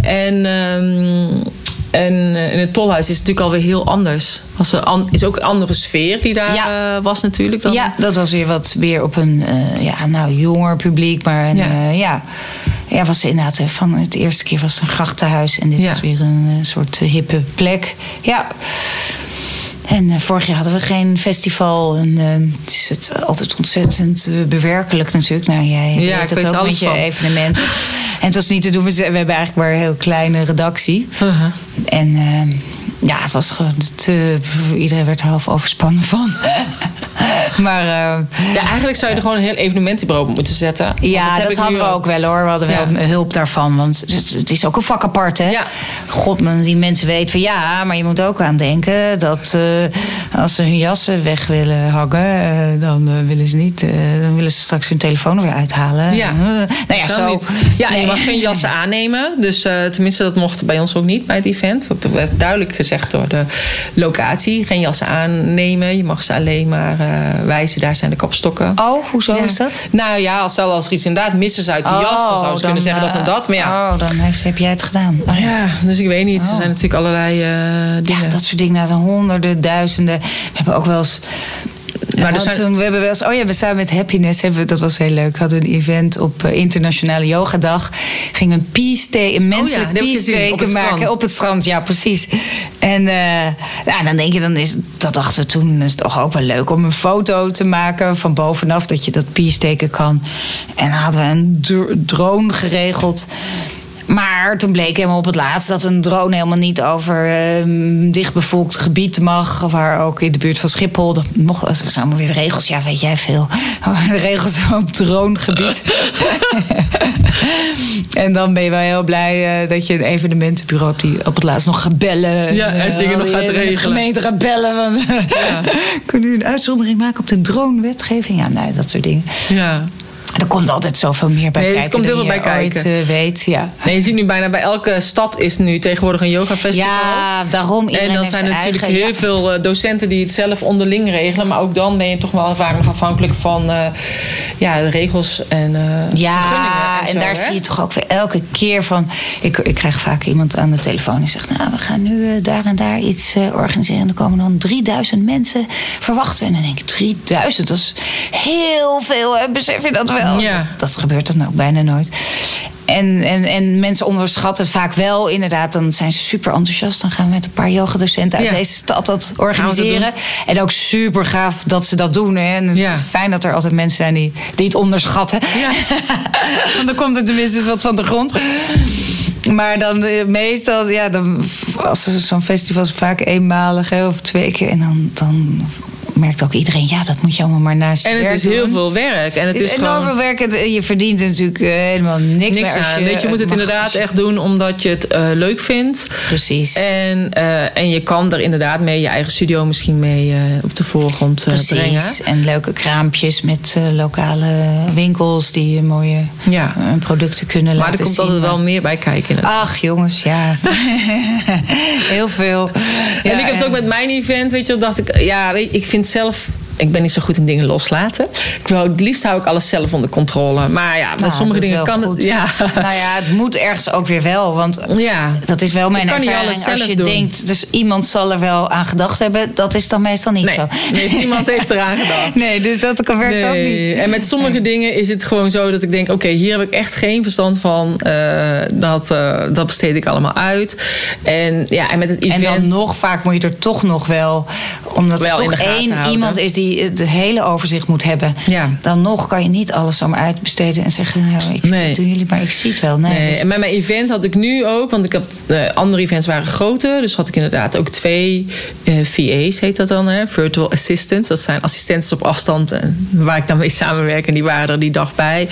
En, ehm, en eh, in het tolhuis is het natuurlijk alweer heel anders. Was er an, is ook een andere sfeer die daar Ja. eh, was natuurlijk. Dan, Ja, dat was weer wat meer op een eh, ja, nou, jonger publiek. Maar een, Ja. ja. ja. Ja, was inderdaad van het eerste keer was het een grachtenhuis. En dit was weer een soort hippe plek. Ja. En eh, vorig jaar hadden we geen festival. En eh, het is het altijd ontzettend eh, bewerkelijk natuurlijk. Nou, jij Ja, weet het ook met je van. evenementen. (laughs) en het was niet te doen. We, we hebben eigenlijk maar een heel kleine redactie. Uh-huh. En ja, het was gewoon te... Iedereen werd er half overspannen van. (laughs) (laughs) maar eh, Ja, eigenlijk zou je er gewoon een heel evenementenbureau op moeten zetten. Ja, dat hadden we ook wel hoor. We hadden wel hulp daarvan. Want het, het is ook een vak apart, hè? Ja. God, man, die mensen weten van ja, maar je moet ook aan denken dat eh, als ze hun jassen weg willen hangen, eh, dan willen ze niet. dan willen ze straks hun telefoon er weer uithalen. Ja, nou ja, zo. niet. Ja, en je Nee. mag geen jassen (laughs) aannemen. Dus tenminste, dat mocht bij ons ook niet bij het event. Dat werd duidelijk gezegd door de locatie. Geen jassen aannemen. Je mag ze alleen maar wijzen. Daar zijn de kapstokken. Oh, hoezo Ja. is dat? Nou ja, als, stel als er iets inderdaad mis is uit de jas, dan zouden ze kunnen zeggen dat en eh, dat. Maar ja, Oh, dan heeft, heb jij het gedaan. Oh, ja dus ik weet niet. Er Oh. zijn natuurlijk allerlei eh, dingen. Ja, dat soort dingen. Nou, honderden, duizenden. We hebben ook wel eens. Maar toen, we hebben wel eens, oh ja, we samen met Happiness, hebben, dat was heel leuk. Hadden we een event op eh, Internationale Yogadag. Ging een peace teken, een menselijk Oh peace teken het maken strand. op het strand. Ja, precies. En ja, dan denk je, dan is, dat dachten we toen, is het toch ook wel leuk om een foto te maken van bovenaf, dat je dat peace teken kan. En dan hadden we een dr- drone geregeld. Maar toen bleek helemaal op het laatst dat een drone helemaal niet over ehm, dichtbevolkt gebied mag. Waar ook in de buurt van Schiphol. Dat mocht, dat zijn allemaal weer regels. Ja, weet jij veel. (laughs) regels op dronegebied. (laughs) en dan ben je wel heel blij eh, dat je een evenementenbureau hebt die op het laatst nog gaat bellen. Ja, en eh, dingen nog gaat met regelen. De gemeente gaat bellen. Van, (laughs) Kunnen u een uitzondering maken op de drone-wetgeving? Ja, nee, dat soort dingen. ja. Er komt altijd zoveel meer bij Nee, er kijken. komt heel veel bij ooit, kijken. eh, weet, ja. Nee, je ziet nu bijna bij elke stad is nu tegenwoordig een yogafestival. Ja, daarom. En dan zijn er natuurlijk eigen- heel ja. veel eh, docenten die het zelf onderling regelen. Maar ook dan ben je toch wel vaak nog afhankelijk van eh, ja, de regels en vergunningen. Ja, en, zo, daar hè? zie je toch ook weer elke keer van. Ik, ik krijg vaak iemand aan de telefoon die zegt: Nou, we gaan nu daar en daar iets organiseren. En er komen dan 3000 mensen verwachten. we. En dan denk ik: 3000, dat is heel veel. Hè? Besef je dat wel? Ja. Dat, dat gebeurt dan ook bijna nooit. En, en, en mensen onderschatten vaak wel, inderdaad. Dan zijn ze super enthousiast. Dan gaan we met een paar yogadocenten uit Ja. deze stad dat organiseren. En ook super gaaf dat ze dat doen. Hè? En Ja. fijn dat er altijd mensen zijn die, die het onderschatten. Ja. (laughs) Want dan komt er tenminste wat van de grond. Maar dan eh, meestal, ja, dan, als zo'n festival is vaak eenmalig hè, of twee keer. En dan, dan merkt ook iedereen, ja, dat moet je allemaal maar naast je En het is heel veel werk. En het, Het is is enorm gewoon veel werk. Het- Je verdient er natuurlijk eh, helemaal niks, niks meer aan. Weet je, je moet het inderdaad echt doen omdat je het eh, leuk vindt. Precies. En, eh, en je kan er inderdaad mee je eigen studio misschien mee eh, op de voorgrond eh, brengen. En leuke kraampjes met eh, lokale winkels die eh, mooie Ja. eh, producten kunnen Maar laten er komt zien. altijd wel meer bij kijken. inderdaad. Ach, jongens, ja. (laughs) Heel veel. en ik heb het ook met mijn event, weet je, dacht ik, ja, weet je, ik vind zelf. Ik ben niet zo goed in dingen loslaten. Ik wou, het liefst hou ik alles zelf onder controle. Maar ja, met Nou, sommige dingen kan goed. het. (laughs) Ja. Nou ja, het moet ergens ook weer wel. Want Ja. dat is wel mijn Je kan niet ervaring. Als je doen. denkt, dus iemand zal er wel aan gedacht hebben. Dat is dan meestal niet Nee, zo. nee, niemand heeft eraan gedacht. (laughs) Nee, dus dat werkt ook niet. En met sommige dingen is het gewoon zo dat ik denk: oké, hier heb ik echt geen verstand van. Eh, dat, eh, dat besteed ik allemaal uit. En ja, en met het En event. dan nog vaak moet je er toch nog wel... omdat Wel er toch één houden. iemand is die het hele overzicht moet hebben. Ja. Dan nog kan je niet alles zomaar uitbesteden en zeggen... nou, ik Nee. doen jullie, maar ik zie het wel. Nee, Nee, dus- en met mijn event had ik nu ook, want ik heb de andere events waren groter, dus had ik inderdaad ook twee eh, VA's heet dat dan, hè, virtual assistants. Dat zijn assistenten op afstand eh, waar ik dan mee samenwerk en die waren er die dag bij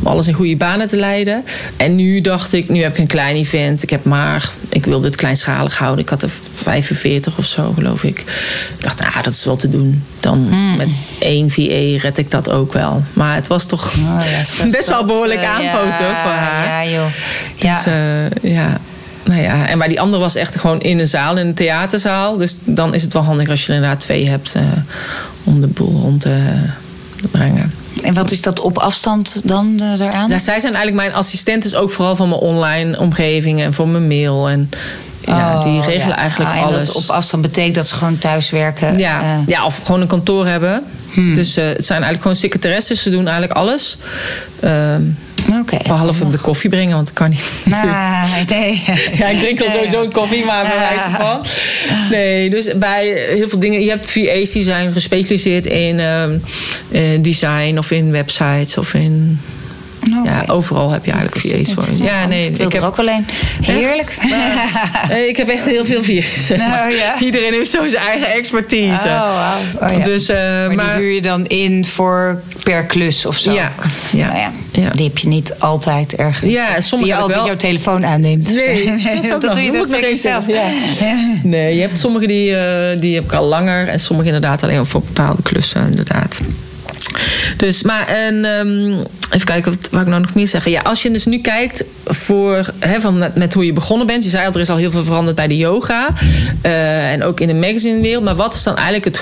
om alles in goede banen te leiden. En nu dacht ik, nu heb ik een klein event, ik heb maar, ik wilde het kleinschalig houden. Ik had er 45 of zo, geloof ik. Ik dacht, ah, dat is wel te doen. Dan Hmm. met één VA red ik dat ook wel. Maar het was toch Oh is (laughs) best wel behoorlijk eh, aanpoten ja, voor haar. Ja, joh. Dus eh, ja. Nou ja, en maar die andere was echt gewoon in een zaal, in een theaterzaal. Dus dan is het wel handig als je er inderdaad twee hebt eh, om de boel rond te brengen. En wat is dat op afstand dan eh, daaraan? Ja, zij zijn eigenlijk mijn assistentes ook vooral van mijn online omgeving en voor mijn mail. En ja, Oh, die regelen ja. eigenlijk Ah, alles. Op afstand betekent dat ze gewoon thuis werken. Ja, eh, ja, of gewoon een kantoor hebben. Hmm. Dus eh, het zijn eigenlijk gewoon secretaresses. Ze doen eigenlijk alles. Ehm, Oké. behalve de koffie brengen, want dat kan niet. (laughs) Nou, nee. (laughs) Ja, ik drink al sowieso een koffie, maar bij wijze van. Nee, dus bij heel veel dingen. Je hebt VA's die zijn gespecialiseerd in ehm, eh, design of in websites of in. Oké. Ja, overal heb je eigenlijk VA's voor. Ja, nee, ik, ik heb er ook alleen. Heerlijk. (laughs) Nee, ik heb echt heel veel VA's. Nou, ja. Iedereen heeft zo zijn eigen expertise. Oh, wauw. Oh, ja. Dus, eh, maar, maar, die huur je dan in voor per klus of zo? Ja, ja, Nou ja. Die heb je niet altijd ergens. Ja, sommige die je altijd wel. jouw telefoon aanneemt. Nee, (laughs) dat, nog. doe je nog zeker zelf. Nee, je hebt sommige die, eh, die heb ik al langer. En sommige inderdaad alleen voor bepaalde klussen, inderdaad. Dus, maar ehm, even kijken, wat ik nou nog meer zeggen? Ja, als je dus nu kijkt voor, van, met, hoe je begonnen bent. Je zei al, er is al heel veel veranderd bij de yoga. eh, en ook in de magazinewereld. Maar wat is dan eigenlijk het,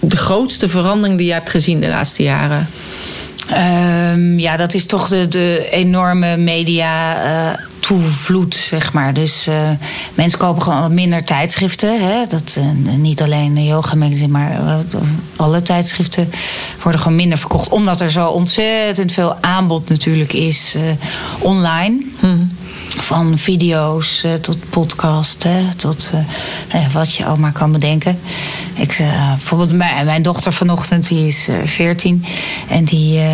de grootste verandering die je hebt gezien de laatste jaren? Ehm, ja, dat is toch de, de enorme media eh, toevloed, zeg maar. Dus eh, mensen kopen gewoon minder tijdschriften. Hè? Dat, eh, niet alleen de yoga magazine, maar alle tijdschriften worden gewoon minder verkocht. Omdat er zo ontzettend veel aanbod natuurlijk is online. Van video's eh, tot podcast, hè, tot eh, ja, wat je al maar kan bedenken. Ik, eh, bijvoorbeeld mijn, mijn dochter vanochtend, die is eh, 14. En die, eh,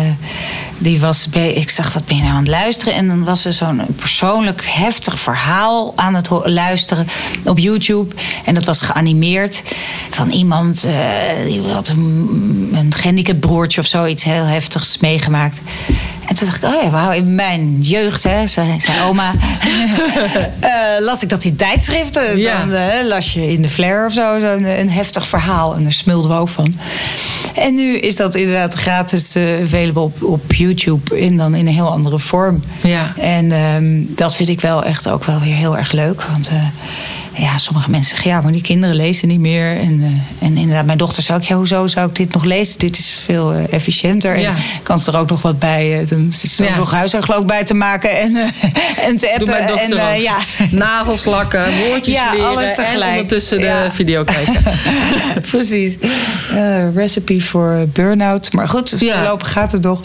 die was bij, ik zag dat ben je nou aan het luisteren. En dan was er zo'n persoonlijk heftig verhaal aan het luisteren op YouTube. En dat was geanimeerd van iemand eh, die had een, een broertje of zoiets heel heftigs meegemaakt. En toen dacht ik, oh ja, wauw, in mijn jeugd, hè, zei, zei oma, (laughs) eh, las ik dat in tijdschriften. Ja. Dan eh, las je in de Flair of zo, zo'n een heftig verhaal. En daar smulden we ook van. En nu is dat inderdaad gratis eh available op, op YouTube. En dan in een heel andere vorm. Ja. En ehm, dat vind ik wel echt ook wel weer heel erg leuk. Want eh, ja, sommige mensen zeggen, ja, maar die kinderen lezen niet meer. En, eh, en inderdaad, mijn dochter zei ook, ja, hoezo zou ik dit nog lezen? Dit is veel eh, efficiënter. Ja. En kan ze er ook nog wat bij. eh, dan is er Ja. ook nog huishoudgeloof bij te maken en, (laughs) en te Doe appen. en, ja. (laughs) Nagels lakken, woordjes Ja, leren alles en tegelijk. ondertussen de video kijken. (laughs) Precies. Recipe voor burn-out. Maar goed, dus voorlopig gaat het nog.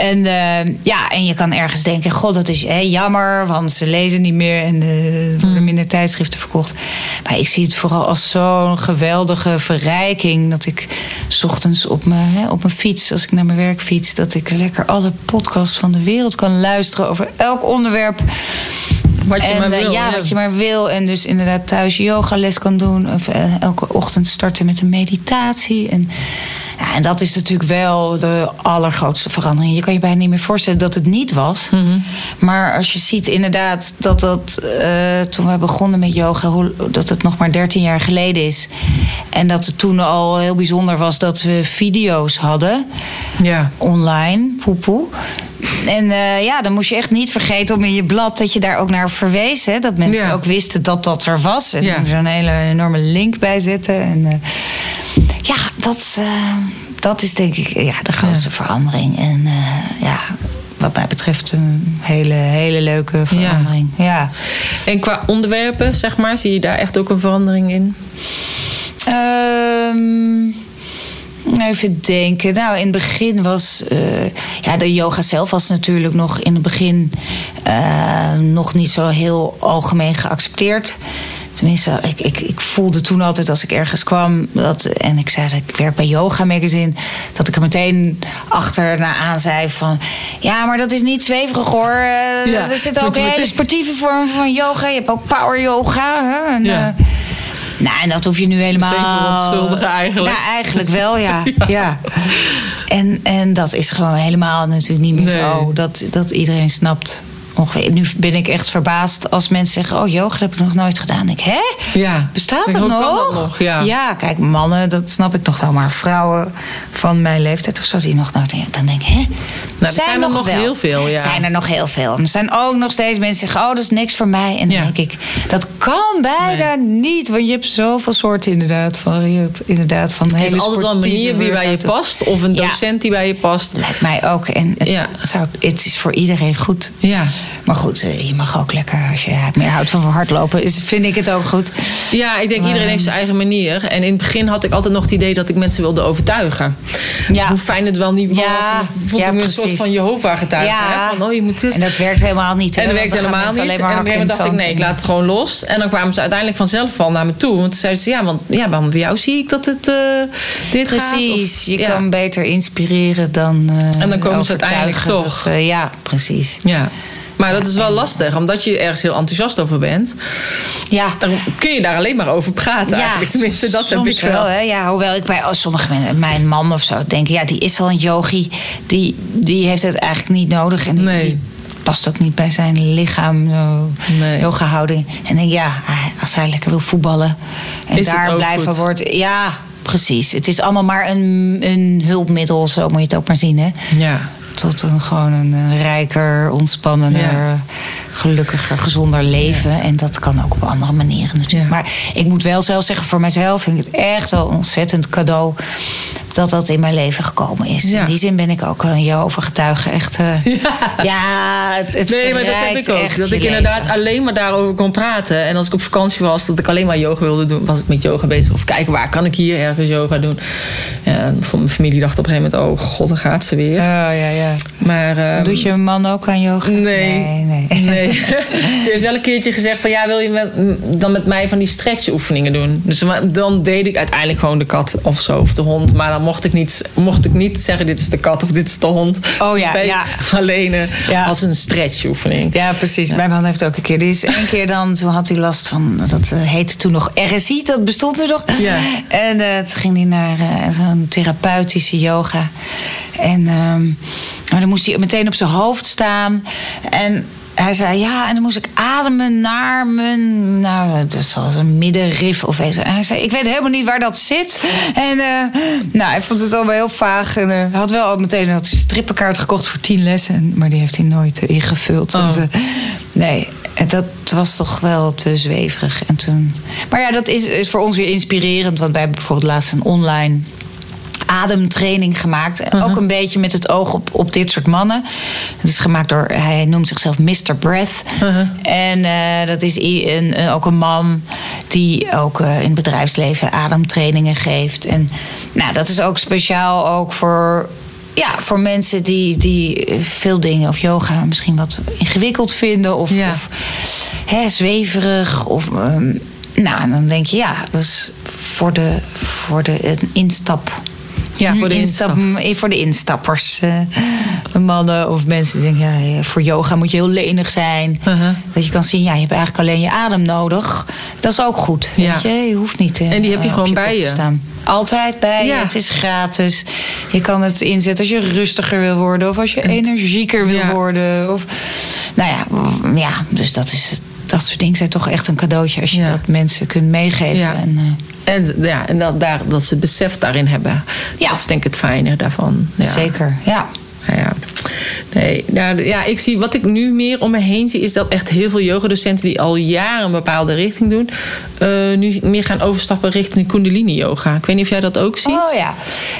En eh, ja, en je kan ergens denken: God, dat is hè, jammer, want ze lezen niet meer en eh, er worden minder tijdschriften verkocht. Maar ik zie het vooral als zo'n geweldige verrijking dat ik 's ochtends op mijn, hè, op mijn fiets, als ik naar mijn werk fiets, dat ik lekker alle podcasts van de wereld kan luisteren over elk onderwerp. Wat je en, maar eh, wil. ja, wat je maar wil. En dus inderdaad thuis yogales kan doen. Of eh, elke ochtend starten met een meditatie. En, ja, en dat is natuurlijk wel de allergrootste verandering. Je kan je bijna niet meer voorstellen dat het niet was. Mhm. Maar als je ziet inderdaad dat dat eh, toen we begonnen met yoga, hoe, dat het nog maar 13 jaar geleden is. En dat het toen al heel bijzonder was dat we video's hadden Ja. online, poepoe. En eh, ja, dan moest je echt niet vergeten om in je blad dat je daar ook naar verwees. Hè? Dat mensen Ja. ook wisten dat dat er was. En Ja. zo'n hele enorme link bij zetten. En eh, ja, dat, eh, dat is denk ik ja, de grootste verandering. En ja, wat mij betreft een hele, hele leuke verandering. Ja. En qua onderwerpen, zeg maar, zie je daar echt ook een verandering in? Ehm, even denken. Nou, in het begin was. eh, ja, de yoga zelf was natuurlijk nog in het begin. eh, nog niet zo heel algemeen geaccepteerd. Tenminste, ik, ik, ik voelde toen altijd als ik ergens kwam. Dat, en ik zei dat ik werk bij Yoga Magazine. Dat ik er meteen achterna aan zei van. Ja, maar dat is niet zweverig hoor. Eh, Ja, er zit ook een hele sportieve vorm van yoga. Je hebt ook power yoga. Hè? En, Ja. Nou, en dat hoef je nu helemaal... Verontschuldigen eigenlijk. Ja, eigenlijk wel, (laughs) ja. ja. En, en dat is gewoon helemaal natuurlijk niet meer Nee. zo. Dat, dat iedereen snapt. Ongeveer. Nu ben ik echt verbaasd als mensen zeggen... oh, yoga heb ik nog nooit gedaan. Ik, hè? Ja. Bestaat Hoe dat nog? dat nog? Ja. kijk, mannen, dat snap ik nog wel. Maar vrouwen van mijn leeftijd of zo, die nog nooit... Dan denk ik, hè? Nou, er zijn er nog heel veel, ja. Zijn er nog heel veel. En er zijn ook nog steeds mensen die zeggen... oh, dat is niks voor mij. En dan Ja. denk ik, dat kan bijna niet. Want je hebt zoveel soorten inderdaad. Varieert inderdaad van Er hele is altijd wel een manier wie bij je past. Of een docent die bij je past. Lijkt mij ook. En het, het, zou, het is voor iedereen goed. Ja. Maar goed, eh, je mag ook lekker... als je meer houdt van hardlopen, is, vind ik het ook goed. Ja, ik denk Maar- iedereen heeft zijn eigen manier. En in het begin had ik altijd nog het idee dat ik mensen wilde overtuigen. Ja. Hoe fijn het wel niet was. Ja, vond ja, ik me een soort precies. van Jehovah getuige. Ja. Hè? Van, oh, je moet dus... En dat werkt helemaal niet. hè, En dat gaan helemaal niet. En op een maar gegeven moment dacht ik, nee, ik laat het gewoon los. En dan kwamen ze uiteindelijk vanzelf wel naar me toe. Want toen zeiden ze, ja, want ja, want bij jou zie ik dat het eh, dit gaat. Precies, je ja. kan beter inspireren dan. eh, En dan komen ze uiteindelijk toch. dat, ja, precies. Ja. Maar dat is wel lastig, omdat je ergens heel enthousiast over bent. Ja, Dan kun je daar alleen maar over praten. eigenlijk. Tenminste, dat heb ik wel. hè? Ja, hoewel ik bij oh, sommige mensen, mijn man of zo, denk ja, die is al een yogi. Die, die heeft het eigenlijk niet nodig. En die, Nee. die past ook niet bij zijn lichaam, zo Nee. yoga houding. En denk, ja, als hij lekker wil voetballen en Is daar blijven wordt. Ja, precies. Het is allemaal maar een, een hulpmiddel, zo moet je het ook maar zien. Hè? Ja. Tot een gewoon een eh, rijker, ontspannender. Gelukkiger, gezonder leven. En dat kan ook op andere manieren natuurlijk. Maar ik moet wel zelf zeggen, voor mijzelf vind ik het echt wel een ontzettend cadeau dat dat in mijn leven gekomen is. Ja. In die zin ben ik ook een Jehovah getuige. Echt, eh, (laughs) ja. het, het Nee, maar dat heb ik ook. Dat ik leven. inderdaad alleen maar daarover kon praten. En als ik op vakantie was, dat ik alleen maar yoga wilde doen, was ik met yoga bezig. Of kijken, waar kan ik hier ergens yoga doen? Ja, en voor mijn familie dacht op een gegeven moment, oh god, daar gaat ze weer. Ja, ja, ja. Maar, ehm, Doet je man ook aan yoga? Nee. Nee, nee. Nee. (laughs) Die heeft wel een keertje gezegd van ja, wil je met, dan met mij van die stretchoefeningen doen? Dus dan deed ik uiteindelijk gewoon de kat of zo, of de hond. Maar dan mocht ik niet, mocht ik niet zeggen: dit is de kat of dit is de hond. Oh ja, ja. Alleen eh, Ja. als een stretchoefening. Ja, precies. Mijn man heeft ook een keer. Die is één keer dan, toen had hij last van, dat eh, heette toen nog RSI, dat bestond er nog. Ja. En eh, toen ging hij naar zo'n therapeutische yoga. En ehm, dan moest hij meteen op zijn hoofd staan. En hij zei ja, en dan moest ik ademen naar mijn, nou, het is als een middenrif of weet je. En hij zei, ik weet helemaal niet waar dat zit. En eh, nou, hij vond het allemaal heel vaag. En eh, hij had wel al meteen had een strippenkaart gekocht voor tien lessen, maar die heeft hij nooit eh, ingevuld. Oh. Want, nee, en dat was toch wel te zweverig. En toen, maar ja, dat is, is voor ons weer inspirerend, want wij hebben bijvoorbeeld laatst een online ademtraining gemaakt. En Ook een beetje met het oog op, op dit soort mannen. Het is gemaakt door, hij noemt zichzelf Mr. Breath. En eh, dat is een, een- ook een man die ook eh, in het bedrijfsleven ademtrainingen geeft. En nou, dat is ook speciaal ook voor ja, voor mensen die, die veel dingen of yoga misschien wat ingewikkeld vinden of, Ja. of hè, zweverig. Of, ehm, nou, en dan denk je, ja, dat is voor de, voor de een instap. Ja, voor de instap. Voor de instappers. eh, mannen of mensen die denken, ja, voor yoga moet je heel lenig zijn. Uh-huh. Dat je kan zien, ja, je hebt eigenlijk alleen je adem nodig. Dat is ook goed. Ja. Weet je? je hoeft niet eh, En die heb je gewoon bij je. staan. Altijd bij je. Het is gratis. Je kan het inzetten als je rustiger wil worden. Of als je energieker wil Ja. worden. Of, nou ja, mm, ja, dus dat is dat soort dingen zijn toch echt een cadeautje als je Ja. dat mensen kunt meegeven. Ja. En, eh, En, ja, en dat, daar, dat ze besef daarin hebben. Ja. Dat is denk ik het fijne daarvan. Ja. Zeker, ja. Nou ja. Nee, nou, ja, ik zie, wat ik nu meer om me heen zie, is dat echt heel veel yogadocenten die al jaren een bepaalde richting doen, eh, nu meer gaan overstappen richting Kundalini yoga. Ik weet niet of jij dat ook ziet. Oh ja,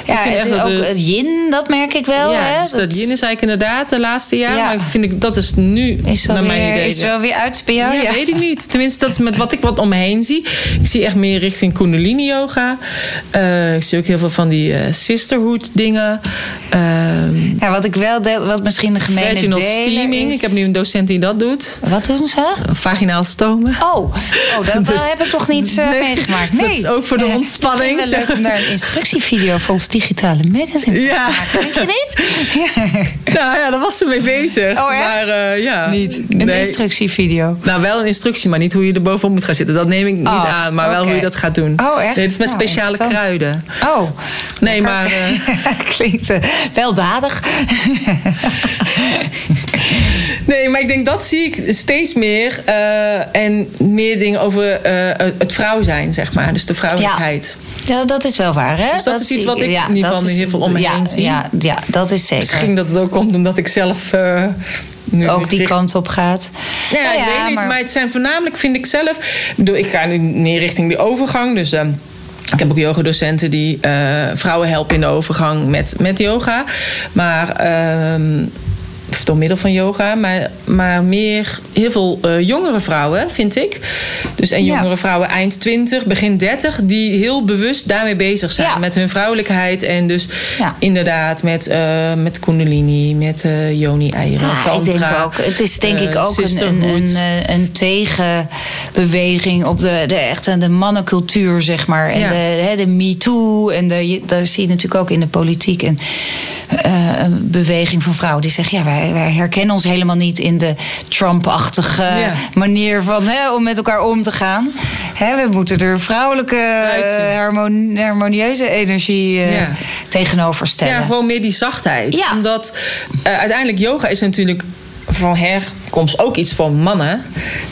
ja vind het is ook de- het yin, dat merk ik wel. ja, hè? dus dat yin is eigenlijk inderdaad de laatste jaren. Ja. Maar vind ik, dat is nu, is naar mijn idee. is wel weer uit bij jou? Ja, weet ik niet. Tenminste, dat is met wat ik wat om me heen zie. Ik zie echt meer richting Kundalini yoga. Eh, ik zie ook heel veel van die eh, sisterhood dingen. Ehm Ja, wat ik wel deel, wat misschien de gemene vaginal steaming. is- Ik heb nu een docent die dat doet. Wat doen ze? Vaginaal stomen. Oh, oh dat Dus- heb ik nog niet eh, Nee, meegemaakt. dat Nee. is ook voor de Eh, ontspanning. Misschien wel leuk om daar een instructievideo voor ons digitale magazine Ja. te maken. Denk je niet? (laughs) Ja. Nou ja, daar was ze mee bezig. Oh, echt? Maar eh, ja. Niet. Een Nee. instructievideo. Nou, wel een instructie, maar niet hoe je er bovenop moet gaan zitten. Dat neem ik niet Oh, aan, maar wel hoe je dat gaat doen. Oh, echt? Nee, het is met Nou, speciale kruiden. Oh. Nee, lekker. maar, eh, (laughs) Klinkt eh, weldadig. (laughs) Nee, maar ik denk dat zie ik steeds meer. eh, en meer dingen over eh, het vrouw zijn, zeg maar. Dus de vrouwelijkheid. Ja, dat is wel waar, hè? Dus dat is iets wat ik in ieder geval is- heel veel om me ja, heen zie. Ja, ja, dat is zeker. Misschien dat het ook komt omdat ik zelf... eh, nu ook die richt- kant op gaat. Ja, Nou ik weet niet, maar... het zijn voornamelijk, vind ik zelf... Ik, ga nu meer richting de overgang, dus... ik heb ook yogadocenten die eh, vrouwen helpen in de overgang met, met yoga. Maar... ehm, of door middel van yoga, maar, maar meer heel veel eh, jongere vrouwen, vind ik. Dus en Ja. jongere vrouwen eind 20, begin 30, die heel bewust daarmee bezig zijn. Ja. Met hun vrouwelijkheid en dus Ja. inderdaad met, eh met kundalini, met eh yoni-eieren, Ja, tantra. ik denk ook. Het is denk ik ook een, een, een, een tegenbeweging op de, de echte de mannencultuur, zeg maar. En de, hè, de MeToo. En de, daar zie je natuurlijk ook in de politiek een, een beweging van vrouwen die zeggen: ja, wij, wij herkennen ons helemaal niet in de Trump-achtige Ja. manier van hè, om met elkaar om te gaan. Hè, we moeten er vrouwelijke, eh, harmon- harmonieuze energie eh, Ja. tegenover stellen. Ja, gewoon meer die zachtheid. Ja. Omdat eh, uiteindelijk yoga is natuurlijk van ook iets voor mannen.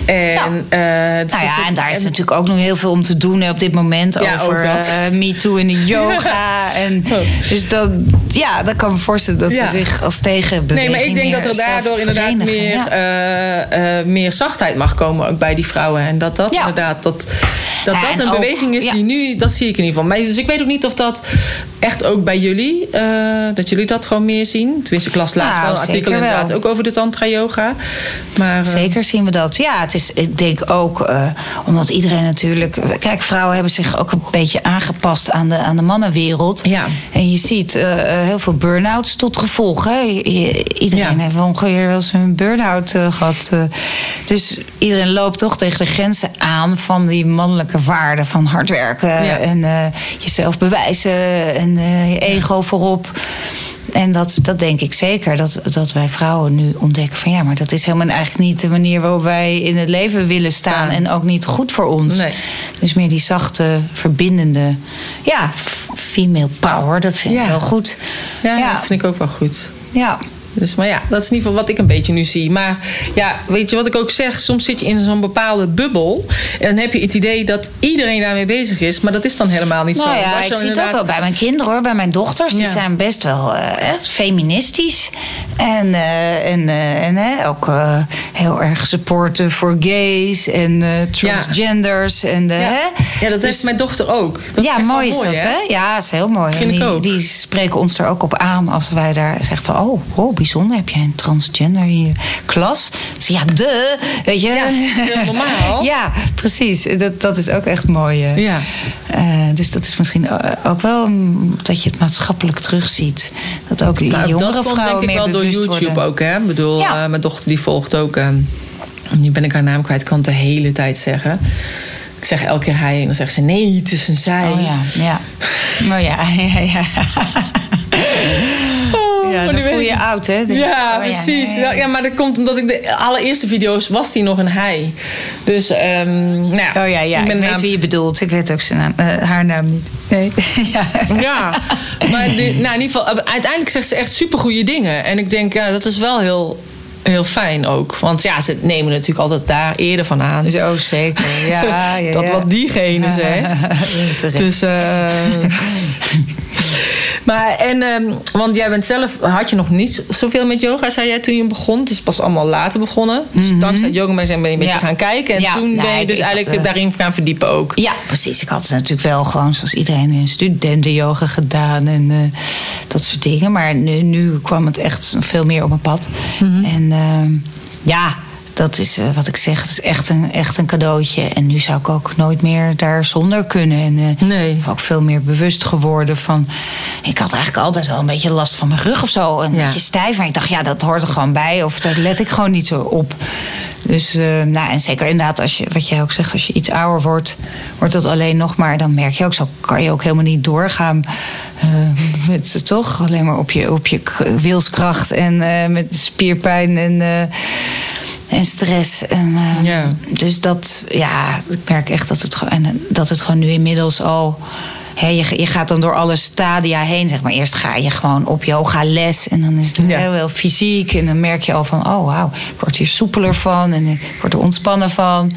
En, Ja. eh, Nou is ja, en daar is natuurlijk ook nog heel veel om te doen op dit moment. Ja, over eh, Me Too in de (laughs) yoga. en, dus dat, ja, dat kan me voorstellen dat ze zich als tegenbeweging Nee, maar ik denk dat er daardoor inderdaad meer, eh, meer zachtheid mag komen ook bij die vrouwen. En dat dat inderdaad dat, dat, dat en een ook- beweging is die nu, dat zie ik in ieder geval. Maar, dus ik weet ook niet of dat echt ook bij jullie, dat jullie dat gewoon meer zien. Tenminste, ik las laatst Nou, wel een artikel inderdaad ook over de tantra yoga. Maar, uh, Zeker zien we dat. Ja, het is, ik denk ook, uh, omdat iedereen natuurlijk. Kijk, vrouwen hebben zich ook een beetje aangepast aan de, aan de mannenwereld. Ja. En je ziet uh, heel veel burn-outs tot gevolg. Hè? iedereen ja. heeft ongeveer wel eens een burn-out gehad. dus iedereen loopt toch tegen de grenzen aan van die mannelijke waarden van hard werken ja. en jezelf bewijzen en je ego voorop. En dat, dat denk ik zeker. Dat, dat wij vrouwen nu ontdekken van ja, maar dat is helemaal eigenlijk niet de manier waarop wij in het leven willen staan. En ook niet goed voor ons. Nee. Dus meer die zachte, verbindende, ja, female power. Dat vind ja. ik wel goed. Ja, ja, dat vind ik ook wel goed. Ja. Dus, maar ja, dat is in ieder geval wat ik een beetje nu zie. Maar ja, weet je wat ik ook zeg? Soms zit je in zo'n bepaalde bubbel. En dan heb je het idee dat iedereen daarmee bezig is. Maar dat is dan helemaal niet nou zo. Ja, ik zie je het ook wel bij mijn kinderen hoor. Bij mijn dochters. Die Ja. zijn best wel uh, feministisch. En, uh, en, uh, en ook heel erg supporten voor gays en transgenders. En, ja. Ja, dat Dus- heeft mijn dochter ook. Dat ja, is echt mooi is dat, hè? Ja, is heel mooi. Vind en ik die, ook. die spreken ons er ook op aan als wij daar zeggen van... oh, oh bijzonder, heb jij een transgender in je klas? Dus ja, de, weet je. Ja, (laughs) normaal. ja, precies. Dat, dat is ook echt mooi. eh. Ja. Eh, dus dat is misschien eh, ook wel dat je het maatschappelijk terugziet. Dat ook die ook jongere dat komt vrouwen denk ik meer wel door YouTube worden. ook, hè? Ik bedoel, Ja. mijn dochter die volgt ook... eh, nu ben ik haar naam kwijt, kan het de hele tijd zeggen. Ik zeg elke keer hij en dan zegt ze... nee, het is een zij. Oh ja, ja. Maar (laughs) ja, ja, ja. Ja, dan voel je oud, hè? Denk Ja, oh precies. nee. Ja, maar dat komt omdat ik de allereerste video's was hij nog een hij. Dus, ehm nou ja. Oh ja, ja. Ik, ben weet naam- wie je bedoelt. Ik weet ook zijn naam, eh, haar naam niet. Nee. (laughs) ja. Ja, maar die- nou, in ieder geval, uiteindelijk zegt ze echt supergoeie dingen. En ik denk, ja, dat is wel heel, heel fijn ook. Want ja, ze nemen natuurlijk altijd daar eerder van aan. Zo zeker. Ja, (laughs) ja, dat wat diegene zegt. (laughs) Dus, eh, maar en, ehm, want jij bent zelf, had je nog niet zoveel met yoga, zei jij toen je begon. Het is pas allemaal later begonnen. Dus dankzij yoga ben je een beetje. Ja. gaan kijken. En Ja, toen ben je dus had, eigenlijk eh, daarin gaan verdiepen ook. Ja, precies. Ik had natuurlijk wel gewoon zoals iedereen in studenten-yoga gedaan en eh, dat soort dingen. Maar nu, nu kwam het echt veel meer op mijn pad. Mhm. En ehm, ja, dat is eh, wat ik zeg. Het is echt een, echt een cadeautje. En nu zou ik ook nooit meer daar zonder kunnen. En eh, Nee. ik ben ook veel meer bewust geworden van. Ik had eigenlijk altijd wel een beetje last van mijn rug of zo. Een Ja. beetje stijf. Maar ik dacht, ja, dat hoort er gewoon bij. Of daar let ik gewoon niet zo op. Dus, eh, nou, en zeker inderdaad, als je, wat jij ook zegt, als je iets ouder wordt, wordt dat alleen nog maar. Dan merk je ook, zo kan je ook helemaal niet doorgaan. eh, met toch alleen maar op je, op je wilskracht en met spierpijn en. Eh, en stress. En, eh, Ja. Dus dat, ja, ik merk echt dat het, gewoon- en dat het gewoon nu inmiddels al. Hè, je, je gaat dan door alle stadia heen, zeg maar. Eerst ga je gewoon op yoga les en dan is het Ja. heel, heel fysiek. En dan merk je al van, oh wauw, ik word hier soepeler van en ik word er ontspannen van.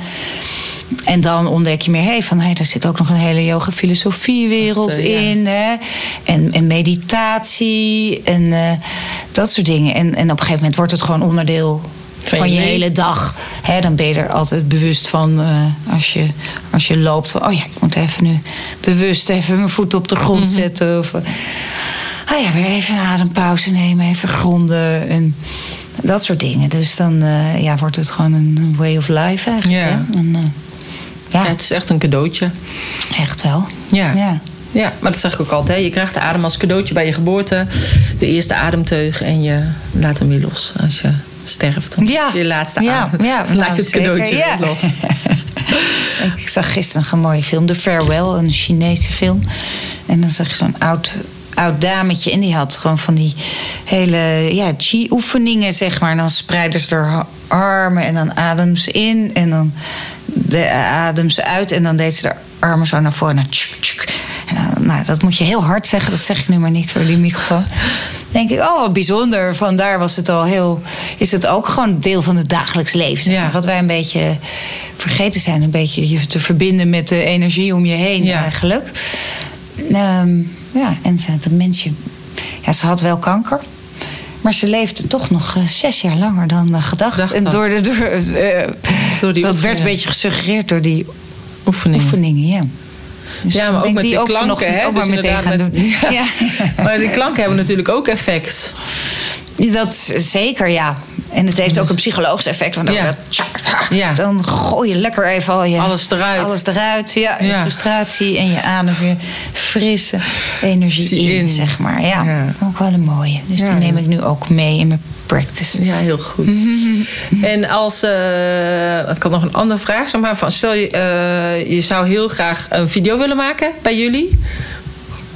En dan ontdek je meer, hey, van hey, daar zit ook nog een hele yoga-filosofie-wereld Echt, eh, ja. in. Hè? En, en meditatie en eh, dat soort dingen. En, en op een gegeven moment wordt het gewoon onderdeel Van van, je hele dag. Hè, dan ben je er altijd bewust van eh, als, je, als je loopt. Van, oh ja, ik moet even nu bewust even mijn voet op de grond Mhm. zetten. Of, eh, ah ja, weer even een adempauze nemen, even gronden. En dat soort dingen. Dus dan eh, ja, wordt het gewoon een way of life eigenlijk. Ja. Hè? En, ja, Ja, het is echt een cadeautje. echt wel. Ja. Ja. Ja, maar dat zeg ik ook altijd. hè. Je krijgt de adem als cadeautje bij je geboorte. De eerste ademteug. En je laat hem weer los als je sterft. Dan Ja. Je laatste Ja, ja, Dan (laughs) laat nou, je het cadeautje ja. los. (laughs) Ik zag gisteren een mooie film, The Farewell, een Chinese film. En dan zag je zo'n oud, oud dametje en die had gewoon van die hele ja, chi-oefeningen, zeg maar. En dan spreiden ze haar armen en dan adem ze in en dan de, adem ze uit. En dan deed ze haar armen zo naar voren. En dan. En dan, nou, dat moet je heel hard zeggen, dat zeg ik nu maar niet voor die microfoon. denk ik, oh, wat bijzonder. Vandaar was het al heel. Is het ook gewoon deel van het dagelijks leven? Ja. Wat wij een beetje vergeten zijn, een beetje je te verbinden met de energie om je heen Ja. eigenlijk. Ehm, ja, en ze, dat mensje. Ja, ze had wel kanker. Maar ze leefde toch nog eh, zes jaar langer dan eh, gedacht. Dacht en dat. door de, door, eh, Door die dat werd een beetje gesuggereerd door die Oefeningen. oefeningen, ja. Dus Ja, maar ook met die die ook klanken, hè? ook maar Dus meteen gaan doen. Ja. (laughs) Maar die klanken hebben natuurlijk ook effect. Dat zeker, ja. En het heeft ook een psychologisch effect. Want dan, Ja. dan gooi je lekker even al je... Alles eruit. Alles eruit, ja. Je Ja. frustratie en je adem weer frisse energie in, in. zeg maar. Ja, Ja. ook wel een mooie. Dus die neem ik nu ook mee in mijn practice. Ja, heel goed. en als, eh het kan nog een andere vraag zijn, maar van, stel je, eh, je zou heel graag een video willen maken bij jullie.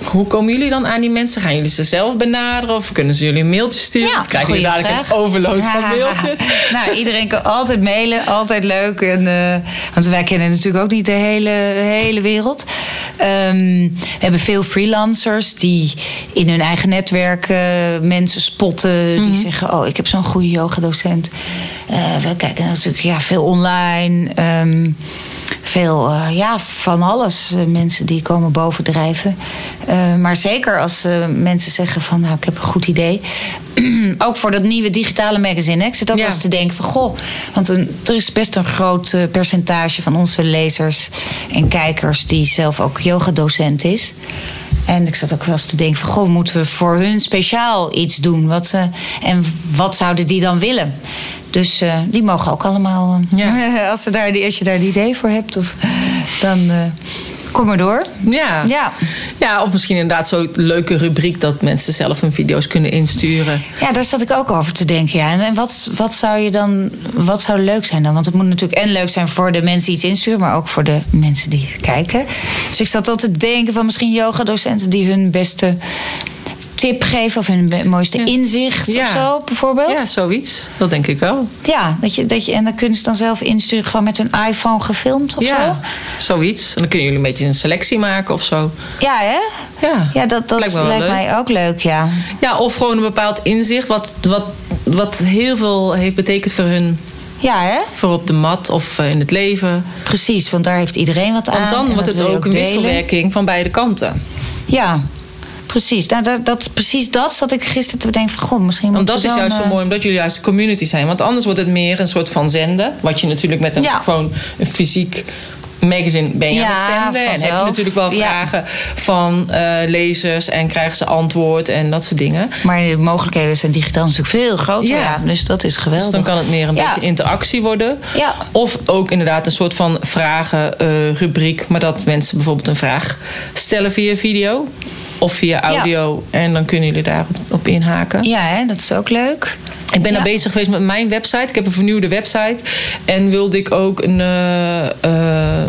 Hoe komen jullie dan aan die mensen? Gaan jullie ze zelf benaderen of kunnen ze jullie een mailtje sturen? Ja, of krijgen jullie dadelijk vraag. een overload van mailtjes? (laughs) nou, iedereen kan altijd mailen, altijd leuk. En, eh, want wij kennen natuurlijk ook niet de hele, hele wereld. Ehm, we hebben veel freelancers die in hun eigen netwerk eh, mensen spotten. Mhm. Die zeggen, oh, ik heb zo'n goede yogadocent. Eh we kijken natuurlijk ja, veel online. Ehm, veel, eh, ja, van alles. Eh, mensen die komen bovendrijven. Eh, maar zeker als mensen zeggen van, nou, ik heb een goed idee. (clears throat) ook voor dat nieuwe digitale magazine. hè. Ik zit ook Ja. wel eens te denken van, goh... want een, er is best een groot percentage van onze lezers en kijkers... die zelf ook yogadocent is. En ik zat ook wel eens te denken van... goh, moeten we voor hun speciaal iets doen? Wat, en wat zouden die dan willen? Dus eh, die mogen ook allemaal... eh, Ja. (laughs) als, ze daar, als je daar een idee voor hebt, of, dan eh, kom maar door. Ja. Ja. ja, of misschien inderdaad zo'n leuke rubriek dat mensen zelf hun video's kunnen insturen. Ja, daar zat ik ook over te denken. Ja. En- En wat, wat zou je dan, wat zou leuk zijn dan? Want het moet natuurlijk en leuk zijn voor de mensen die iets insturen, maar ook voor de mensen die kijken. Dus ik zat altijd te denken van misschien yogadocenten die hun beste tip geven of hun mooiste Ja. inzicht Ja. of zo, bijvoorbeeld. Ja, zoiets. Dat denk ik wel. Ja, dat je, dat je, en dan kunnen ze dan zelf insturen, gewoon met hun iPhone gefilmd of ja, zo. zoiets. En dan kunnen jullie een beetje een selectie maken of zo. Ja, hè? Ja, Ja, dat, dat Lijkt lijkt, mij ook leuk, ja. Ja, of gewoon een bepaald inzicht wat, wat, wat heel veel heeft betekend voor hun. Ja, hè? Voor op de mat of eh, in het leven. Precies, want daar heeft iedereen wat aan. Want dan wordt het ook een wisselwerking van beide kanten. Ja, precies. Nou, dat, dat, precies dat zat ik gisteren te bedenken van... Goh, misschien Want dat is juist zo eh, mooi, omdat jullie juist een community zijn. Want anders wordt het meer een soort van zenden. Wat je natuurlijk met een, Ja. gewoon een fysiek magazine ben je Ja, aan het zenden. En heb je natuurlijk wel Ja. vragen van eh, lezers en krijgen ze antwoord en dat soort dingen. Maar de mogelijkheden zijn digitaal natuurlijk veel groter. Ja. Ja. dus dat is geweldig. Dus dan kan het meer een beetje interactie worden. Ja. Of ook inderdaad een soort van vragenrubriek. maar dat mensen bijvoorbeeld een vraag stellen via video. Of via audio. En dan kunnen jullie daarop op inhaken. Ja, hè, dat is ook leuk. Ik ben Ja. daar bezig geweest met mijn website. Ik heb een vernieuwde website. En wilde ik ook een... eh, eh,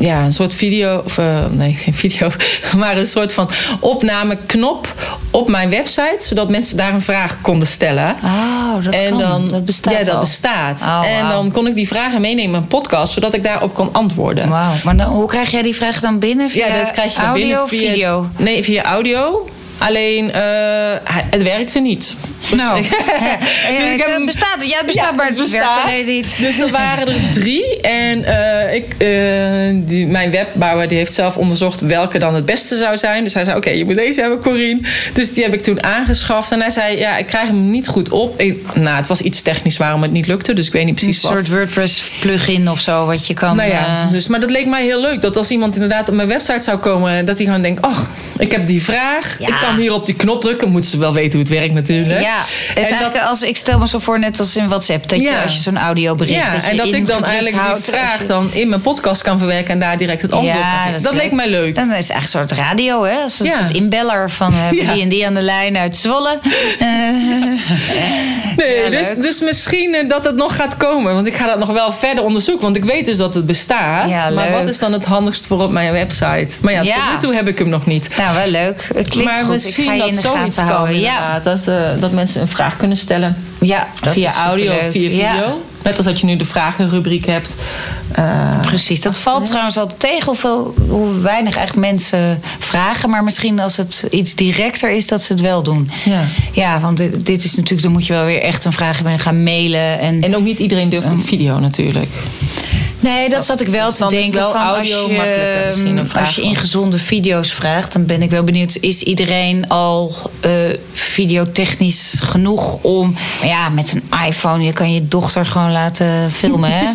ja, een soort video, of eh, nee, geen video, (laughs) maar een soort van opnameknop op mijn website, zodat mensen daar een vraag konden stellen. Oh, dat en kan. dan, dat bestaat Ja, dat al. bestaat. Oh, en dan kon ik die vragen meenemen in een podcast, zodat ik daarop kon antwoorden. Wauw. Maar dan, hoe krijg jij die vraag dan binnen? Via Ja, dat krijg je dan audio binnen of via video? Nee, via audio. Alleen, eh, het werkte niet. Dus Nou, Dus (laughs) ik heb het hem- bestaat. Ja, het bestaat, maar het werkt niet. (laughs) Dus er waren er drie. En eh, ik, eh, die, mijn webbouwer die heeft zelf onderzocht welke dan het beste zou zijn. Dus hij zei, oké, je moet deze hebben, Corine. Dus die heb ik toen aangeschaft. En hij zei, ja, ik krijg hem niet goed op. Ik, nou, het was iets technisch waarom het niet lukte. Dus ik weet niet Een precies wat. soort WordPress plugin of zo, wat je kan... Nou ja, eh, dus, maar dat leek mij heel leuk. Dat als iemand inderdaad op mijn website zou komen... dat hij gewoon denkt, ach, ik heb die vraag. Ja. Ik kan hier op die knop drukken. Moeten ze wel weten hoe het werkt natuurlijk. Ja, is En eigenlijk als, ik stel me zo voor, net als in WhatsApp, dat Ja. je als je zo'n audiobericht Ja, dat je en dat ik dan eigenlijk houdt, die vraag je- dan in mijn podcast kan verwerken... en daar direct het antwoord op is Dat leek mij leuk. Dan is het echt een soort radio, hè? Als een Ja. soort inbeller van (laughs) Ja. die en die aan de lijn uit Zwolle. (laughs) Eh, Nee, Ja, dus, dus misschien eh, dat het nog gaat komen. Want ik ga dat nog wel verder onderzoeken. Want ik weet dus dat het bestaat. Ja, maar wat is dan het handigst voor op mijn website? Maar ja, Ja. tot nu toe heb ik hem nog niet. nou, wel leuk. Het klinkt maar goed. Ik misschien ga je dat in de zoiets gaten houden. Ja. Dat, eh, dat mensen een vraag kunnen stellen. ja dat via is audio of via video. Ja. Net als dat je nu de vragenrubriek hebt. Eh, Precies, dat valt trouwens al tegen hoeveel, hoe weinig eigenlijk mensen vragen. Maar misschien als het iets directer is, dat ze het wel doen. Ja. ja want dit, dit is natuurlijk, dan moet je wel weer echt een vraag hebben en gaan mailen. En, En ook niet iedereen durft op video natuurlijk. Nee, dat zat ik wel Dus te is denken wel van als je, vraag als je ingezonde video's vraagt, dan ben ik wel benieuwd, is iedereen al eh, videotechnisch genoeg om. Maar ja, met een iPhone, je kan je dochter gewoon laten filmen, hè?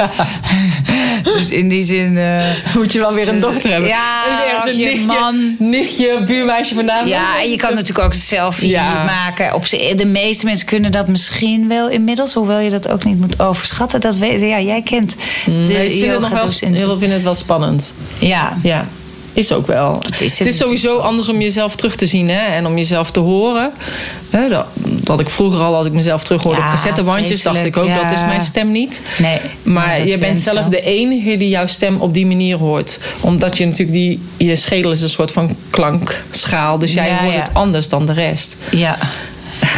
(laughs) dus in die zin. eh, Moet je wel weer een dochter hebben. Ja, Ergens een je nichtje, man. nichtje, buurmeisje vandaan. Ja, en je kan natuurlijk ook een selfie Ja. maken. Op de meeste mensen kunnen dat misschien wel inmiddels, hoewel je dat ook niet moet overschatten. Dat weet, ja, jij kent de vinden het nog wel, yogadocenten. heel vinden het wel spannend. Ja, Ja, is ook wel. Het is het is sowieso anders om jezelf terug te zien hè? en om jezelf te horen. Hè, dat, dat ik vroeger al, als ik mezelf terughoorde Ja, op cassettebandjes, dacht ik ook, dat is mijn stem niet. Nee, maar je bent zelf wel. de enige die jouw stem op die manier hoort. Omdat je natuurlijk die, je schedel is een soort van klankschaal. Dus jij Ja, hoort het anders dan de rest. Ja,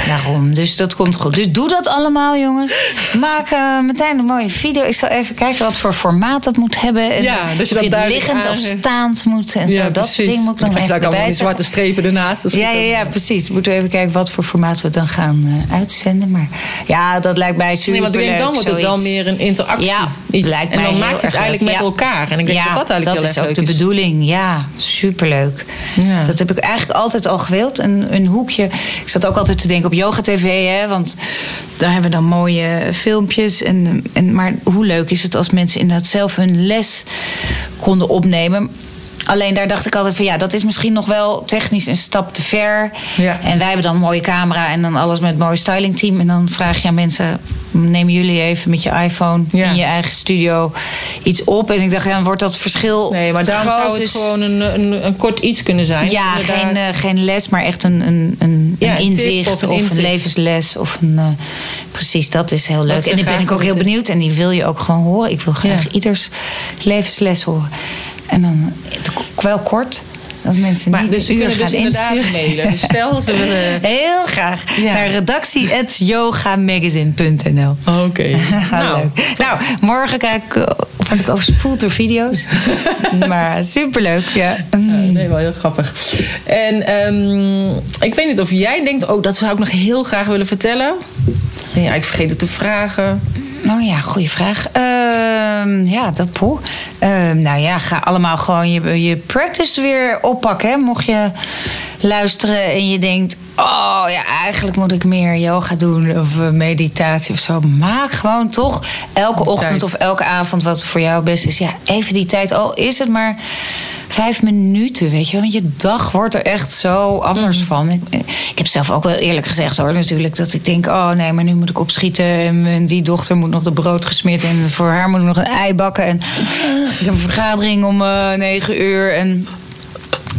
daarom. Dus dat komt goed. Dus doe dat allemaal, jongens. Maak eh, meteen een mooie video. Ik zal even kijken wat voor formaat dat moet hebben. En Ja, dat je of dat het liggend of staand moet. En zo. Dat soort dingen moet ik dan nog even daar allemaal erbij die zwarte strepen ernaast. Dat is Ja, ja, ook. ja, precies. Moeten we even kijken wat voor formaat we dan gaan eh, uitzenden. Maar ja, dat lijkt mij super Nee, want ik denk, dan wordt het wel meer een interactie. Ja, iets. lijkt en dan heel maak je het eigenlijk leuk. met elkaar. En ik denk ja, dat dat eigenlijk dat heel is erg ook leuk de is. bedoeling. Ja, superleuk. Ja. Dat heb ik eigenlijk altijd al gewild. Een, een hoekje. Ik zat ook altijd te denken op yoga tv, hè, want daar hebben we dan mooie filmpjes. En, en, maar hoe leuk is het als mensen inderdaad zelf hun les konden opnemen. Alleen daar dacht ik altijd van ja, dat is misschien nog wel technisch een stap te ver. Ja. En wij hebben dan een mooie camera en dan alles met een mooi stylingteam. En dan vraag je aan mensen, nemen jullie even met je iPhone Ja. in je eigen studio iets op. En ik dacht, ja, dan wordt dat verschil Nee, maar daarom groot. zou het Dus- gewoon een, een, een kort iets kunnen zijn. ja, Inderdaad. geen, eh, geen les, maar echt een, een, een, Ja, inzicht of of een levensles. Of een, eh, precies, dat is heel leuk. En die ben ik ook heel benieuwd. En die wil je ook gewoon horen. Ik wil graag ieders levensles horen. En dan eh, wel kort. Dat mensen maar niet dus uur kunnen dus gaan inderdaad insturen. mailen. Dus (laughs) stel ze willen... Heel graag. Ja. Naar redactie.yogamagazine.nl Oké. (laughs) nou, leuk. nou, morgen kijk ik, eh, word ik overspoeld door video's. (laughs) maar superleuk, ja. Ja, nee, wel heel grappig. En ehm, ik weet niet of jij denkt... oh, dat zou ik nog heel graag willen vertellen. Ben je eigenlijk vergeten te vragen? Nou ja, goede vraag. Ehm, ja, dat poe. Ehm, nou ja, ga allemaal gewoon je, je practice weer oppakken. Hè? Mocht je luisteren en je denkt... oh ja, eigenlijk moet ik meer yoga doen of eh, meditatie of zo. Maak gewoon toch elke ochtend of elke avond wat voor jou best is. Ja, even die tijd. Al is het maar vijf minuten, weet je wel. Want je dag wordt er echt zo anders van. Ik, ik heb zelf ook wel eerlijk gezegd hoor, natuurlijk. Dat ik denk, oh nee, maar nu moet ik opschieten. En, die dochter moet nog de brood gesmeerd. En voor haar moet ik nog een ei bakken. En ik heb een vergadering om eh, negen uur. En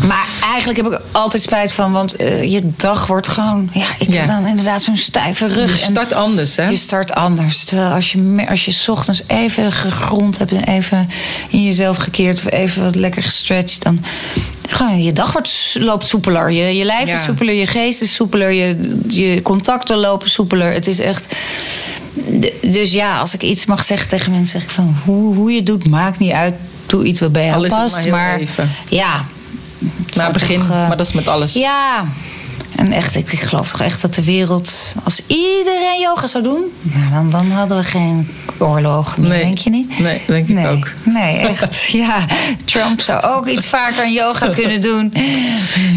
maar eigenlijk heb ik altijd spijt van, want eh, je dag wordt gewoon. Ja, ik Ja. heb dan inderdaad zo'n stijve rug. Je En start anders, hè? Je start anders. Terwijl als je, als je 's ochtends even gegrond hebt en even in jezelf gekeerd of even wat lekker gestretched, dan. Gewoon, je dag wordt, loopt soepeler. Je, je lijf Ja. is soepeler, je geest is soepeler, je, je contacten lopen soepeler. Het is echt. Dus ja, als ik iets mag zeggen tegen mensen, zeg ik van hoe, hoe je het doet, maakt niet uit. Doe iets wat bij jou Al is het past. maar ja. Het Na zou het begin, toch, eh, maar dat is met alles. ja, en echt, ik, ik geloof toch echt dat de wereld, als iedereen yoga zou doen, nou, dan, dan hadden we geen oorlog meer, Nee. denk je niet? Nee, denk ik nee. ook. Nee, echt. (laughs) ja, Trump zou ook iets vaker aan yoga (laughs) kunnen doen.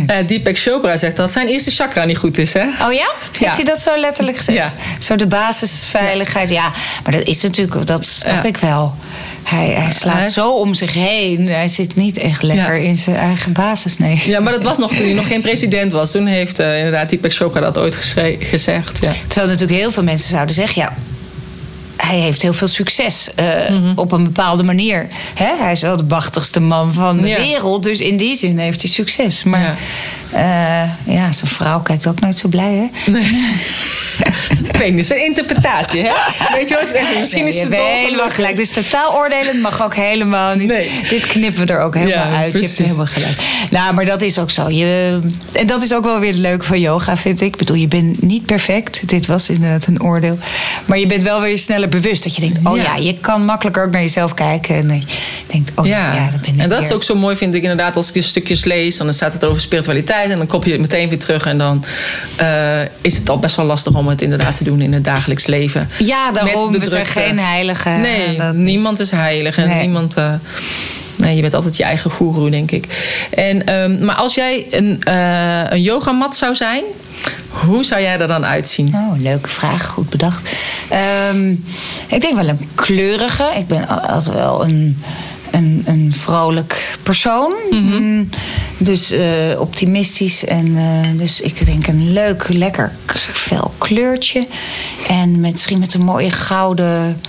Eh, Deepak Chopra zegt dat zijn eerste chakra niet goed is, hè? Oh ja? Heeft hij dat zo letterlijk gezegd? Ja. Zo de basisveiligheid. Ja, maar dat is natuurlijk, dat snap Ja. ik wel. Hij, hij slaat Hij- zo om zich heen. Hij zit niet echt lekker Ja. in zijn eigen basis, nee. Ja, maar dat was nog toen hij nog geen president was. Toen heeft eh, inderdaad Deepak Chopra dat ooit gezegd. Ja. Terwijl natuurlijk heel veel mensen zouden zeggen... ja, hij heeft heel veel succes eh, Mhm. op een bepaalde manier. Hè? Hij is wel de machtigste man van de Ja. wereld. Dus in die zin heeft hij succes. Maar Ja. ja, ja zijn vrouw kijkt ook nooit zo blij, hè? (laughs) Ik weet niet, zijn interpretatie, hè? Weet je wat? Misschien Nee, is het helemaal gelijk. Dus totaal oordelen mag ook helemaal niet. Nee. Dit knippen we er ook helemaal Ja, uit. Je hebt helemaal gelijk. Nou, maar dat is ook zo. Je, en dat is ook wel weer het leuke van yoga, vind ik. Ik bedoel, je bent niet perfect. Dit was inderdaad een oordeel. Maar je bent wel weer sneller bewust. Dat je denkt, oh ja, Ja. je kan makkelijker ook naar jezelf kijken. En je denkt, oh ja, ja, dat ben ik en dat weer. is ook zo mooi, vind ik inderdaad, als ik de stukjes lees, dan staat het over spiritualiteit en dan kop je het meteen weer terug en dan eh, is het al best wel lastig om het inderdaad te doen in het dagelijks leven. Ja, daarom. We zijn drukte. geen heilige. Nee, Dat- niemand is heilig. En Nee. niemand... eh, nee, je bent altijd je eigen goeroe, denk ik. En, ehm, maar als jij een, eh een yogamat zou zijn... Hoe zou jij er dan uitzien? Oh, leuke vraag. Goed bedacht. Ehm, ik denk wel een kleurige. Ik ben al- altijd wel een, een, een vrolijk persoon. Mm, Dus eh, optimistisch. En eh, dus ik denk een leuk, lekker fel kleurtje. En misschien met een mooie gouden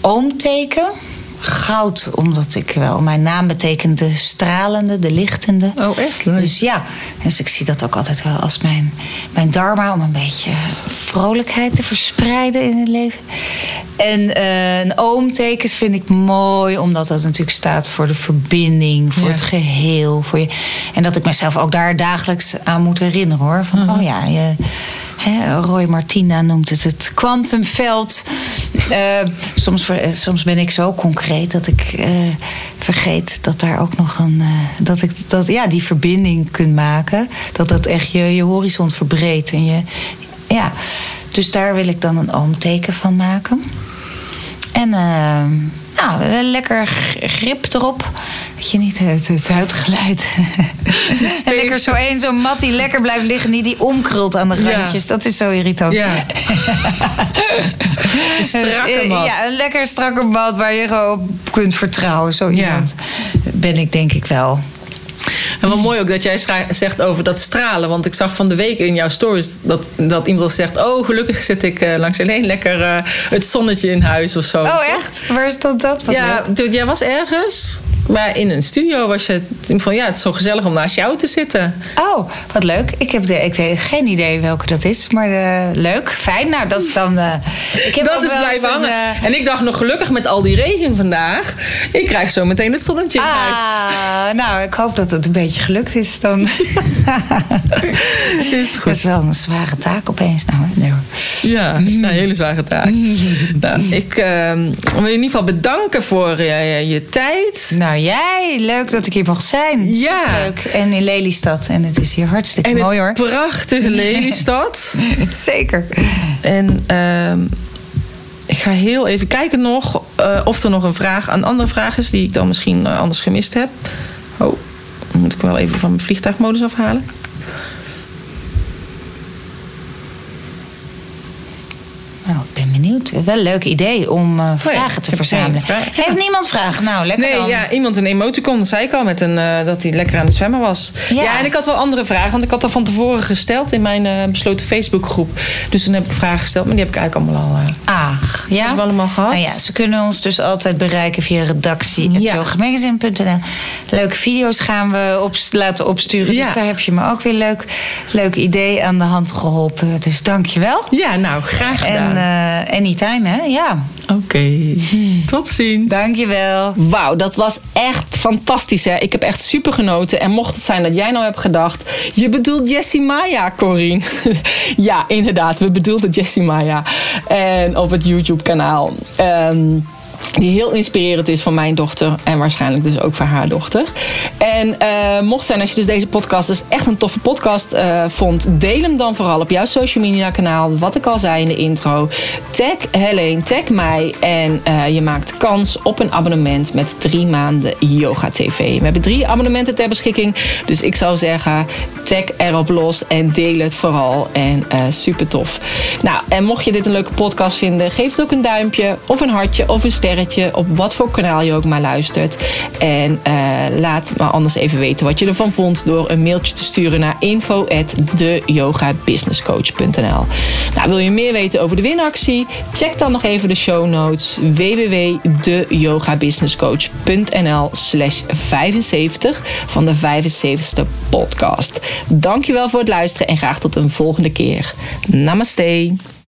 oomteken. Goud, omdat ik wel... Mijn naam betekent de stralende, de lichtende. Oh, echt? Leuk. Dus ja, dus ik zie dat ook altijd wel als mijn, mijn dharma... om een beetje vrolijkheid te verspreiden in het leven. En eh, een oomteken vind ik mooi... omdat dat natuurlijk staat voor de verbinding, voor Ja. het geheel. Voor je, en dat ik mezelf ook daar dagelijks aan moet herinneren, hoor. Van, Mhm. oh ja, je, hè, Roy Martina noemt het het kwantumveld. Eh, soms, ver- soms ben ik zo concreet dat ik eh, vergeet dat daar ook nog een. eh, dat ik dat, ja, die verbinding kunt maken. Dat dat echt je, je horizon verbreedt. En je, ja, dus daar wil ik dan een oomteken van maken. En eh, nou, een lekker grip erop. Dat je niet het, het uitglijdt. (laughs) en lekker zo één, zo'n mat die lekker blijft liggen, die die omkrult aan de Ja. randjes. Dat is zo irritant. Ja. (laughs) Een strakke Dus, mat. eh, Ja, een lekker strakke mat waar je gewoon op kunt vertrouwen. Zo Ja. iemand ben ik denk ik wel. En wat mooi ook dat jij zegt over dat stralen. Want ik zag van de week in jouw stories dat, dat iemand zegt... oh, gelukkig zit ik eh, langs alleen lekker eh, het zonnetje in huis of zo. Oh, echt? Waar is dat? dat? Wat Ja, jij was ergens... Maar in een studio was je het van ja, het is zo gezellig om naast jou te zitten. Oh, wat leuk. Ik heb de, ik weet geen idee welke dat is. Maar eh, leuk, fijn. Nou, dat is dan... eh, ik heb dat is blijven een, hangen. eh, En ik dacht nog gelukkig met al die regen vandaag. Ik krijg zo meteen het zonnetje in huis. Ah, nou, ik hoop dat het een beetje gelukt is dan. (laughs) Is Dat goed. is wel een zware taak opeens. Nou, hè? nee, hoor. Ja, een hele zware taak. (laughs) nou, ik eh, wil je in ieder geval bedanken voor je tijd. nou, jij, leuk dat ik hier mocht zijn. Ja. Leuk. En in Lelystad. En het is hier hartstikke En mooi hoor. prachtige (laughs) Lelystad. (laughs) Zeker. En ehm, ik ga heel even kijken nog eh, of er nog een vraag, een andere vraag is die ik dan misschien eh, anders gemist heb. Oh, dan moet ik wel even van mijn vliegtuigmodus afhalen. Nou, ik ben benieuwd. Wel een leuk idee om eh, vragen ik te verzamelen. Heeft niemand vragen? Nou, lekker Nee, dan. ja, iemand een emoticon, dat zei ik al, met een, eh, dat hij lekker aan het zwemmen was. Ja. Ja. en ik had wel andere vragen, want ik had dat van tevoren gesteld in mijn eh, besloten Facebookgroep. Dus toen heb ik vragen gesteld, maar die heb ik eigenlijk allemaal al. Ah, ja? Allemaal gehad? Nou ja, ze kunnen ons dus altijd bereiken via Ja. redactie.yogamagazine.nl. Leuke video's gaan we op, laten opsturen. Ja. Dus daar heb je me ook weer leuk, leuk idee aan de hand geholpen. Dus dank je wel. Ja, nou, graag gedaan. En anytime, hè? Ja. Oké, tot ziens. Dank je wel. Wauw, dat was echt fantastisch. Hè? Ik heb echt super genoten. En mocht het zijn dat jij nou hebt gedacht... je bedoelt Jessie Maya, Corine. (laughs) ja, inderdaad, we bedoelden Jessie Maya. En op het YouTube-kanaal. Ehm, die heel inspirerend is van mijn dochter. En waarschijnlijk dus ook voor haar dochter. En eh, mocht zijn als je dus deze podcast... dus echt een toffe podcast eh, vond... deel hem dan vooral op jouw social media kanaal. Wat ik al zei in de intro. Tag Helene, tag mij. En eh, je maakt kans op een abonnement met drie maanden Yoga TV. We hebben drie abonnementen ter beschikking. Dus ik zou zeggen, tag erop los en deel het vooral. En super tof. Nou, en mocht je dit een leuke podcast vinden... geef het ook een duimpje of een hartje of een sterretje... op wat voor kanaal je ook maar luistert. En eh, laat me anders even weten wat je ervan vond... door een mailtje te sturen naar info@deyogabusinesscoach.nl. Nou, wil je meer weten over de winactie? Check dan nog even de show notes www.deyogabusinesscoach.nl slash 75 van de 75ste podcast. Dankjewel voor het luisteren en graag tot een volgende keer. Namaste.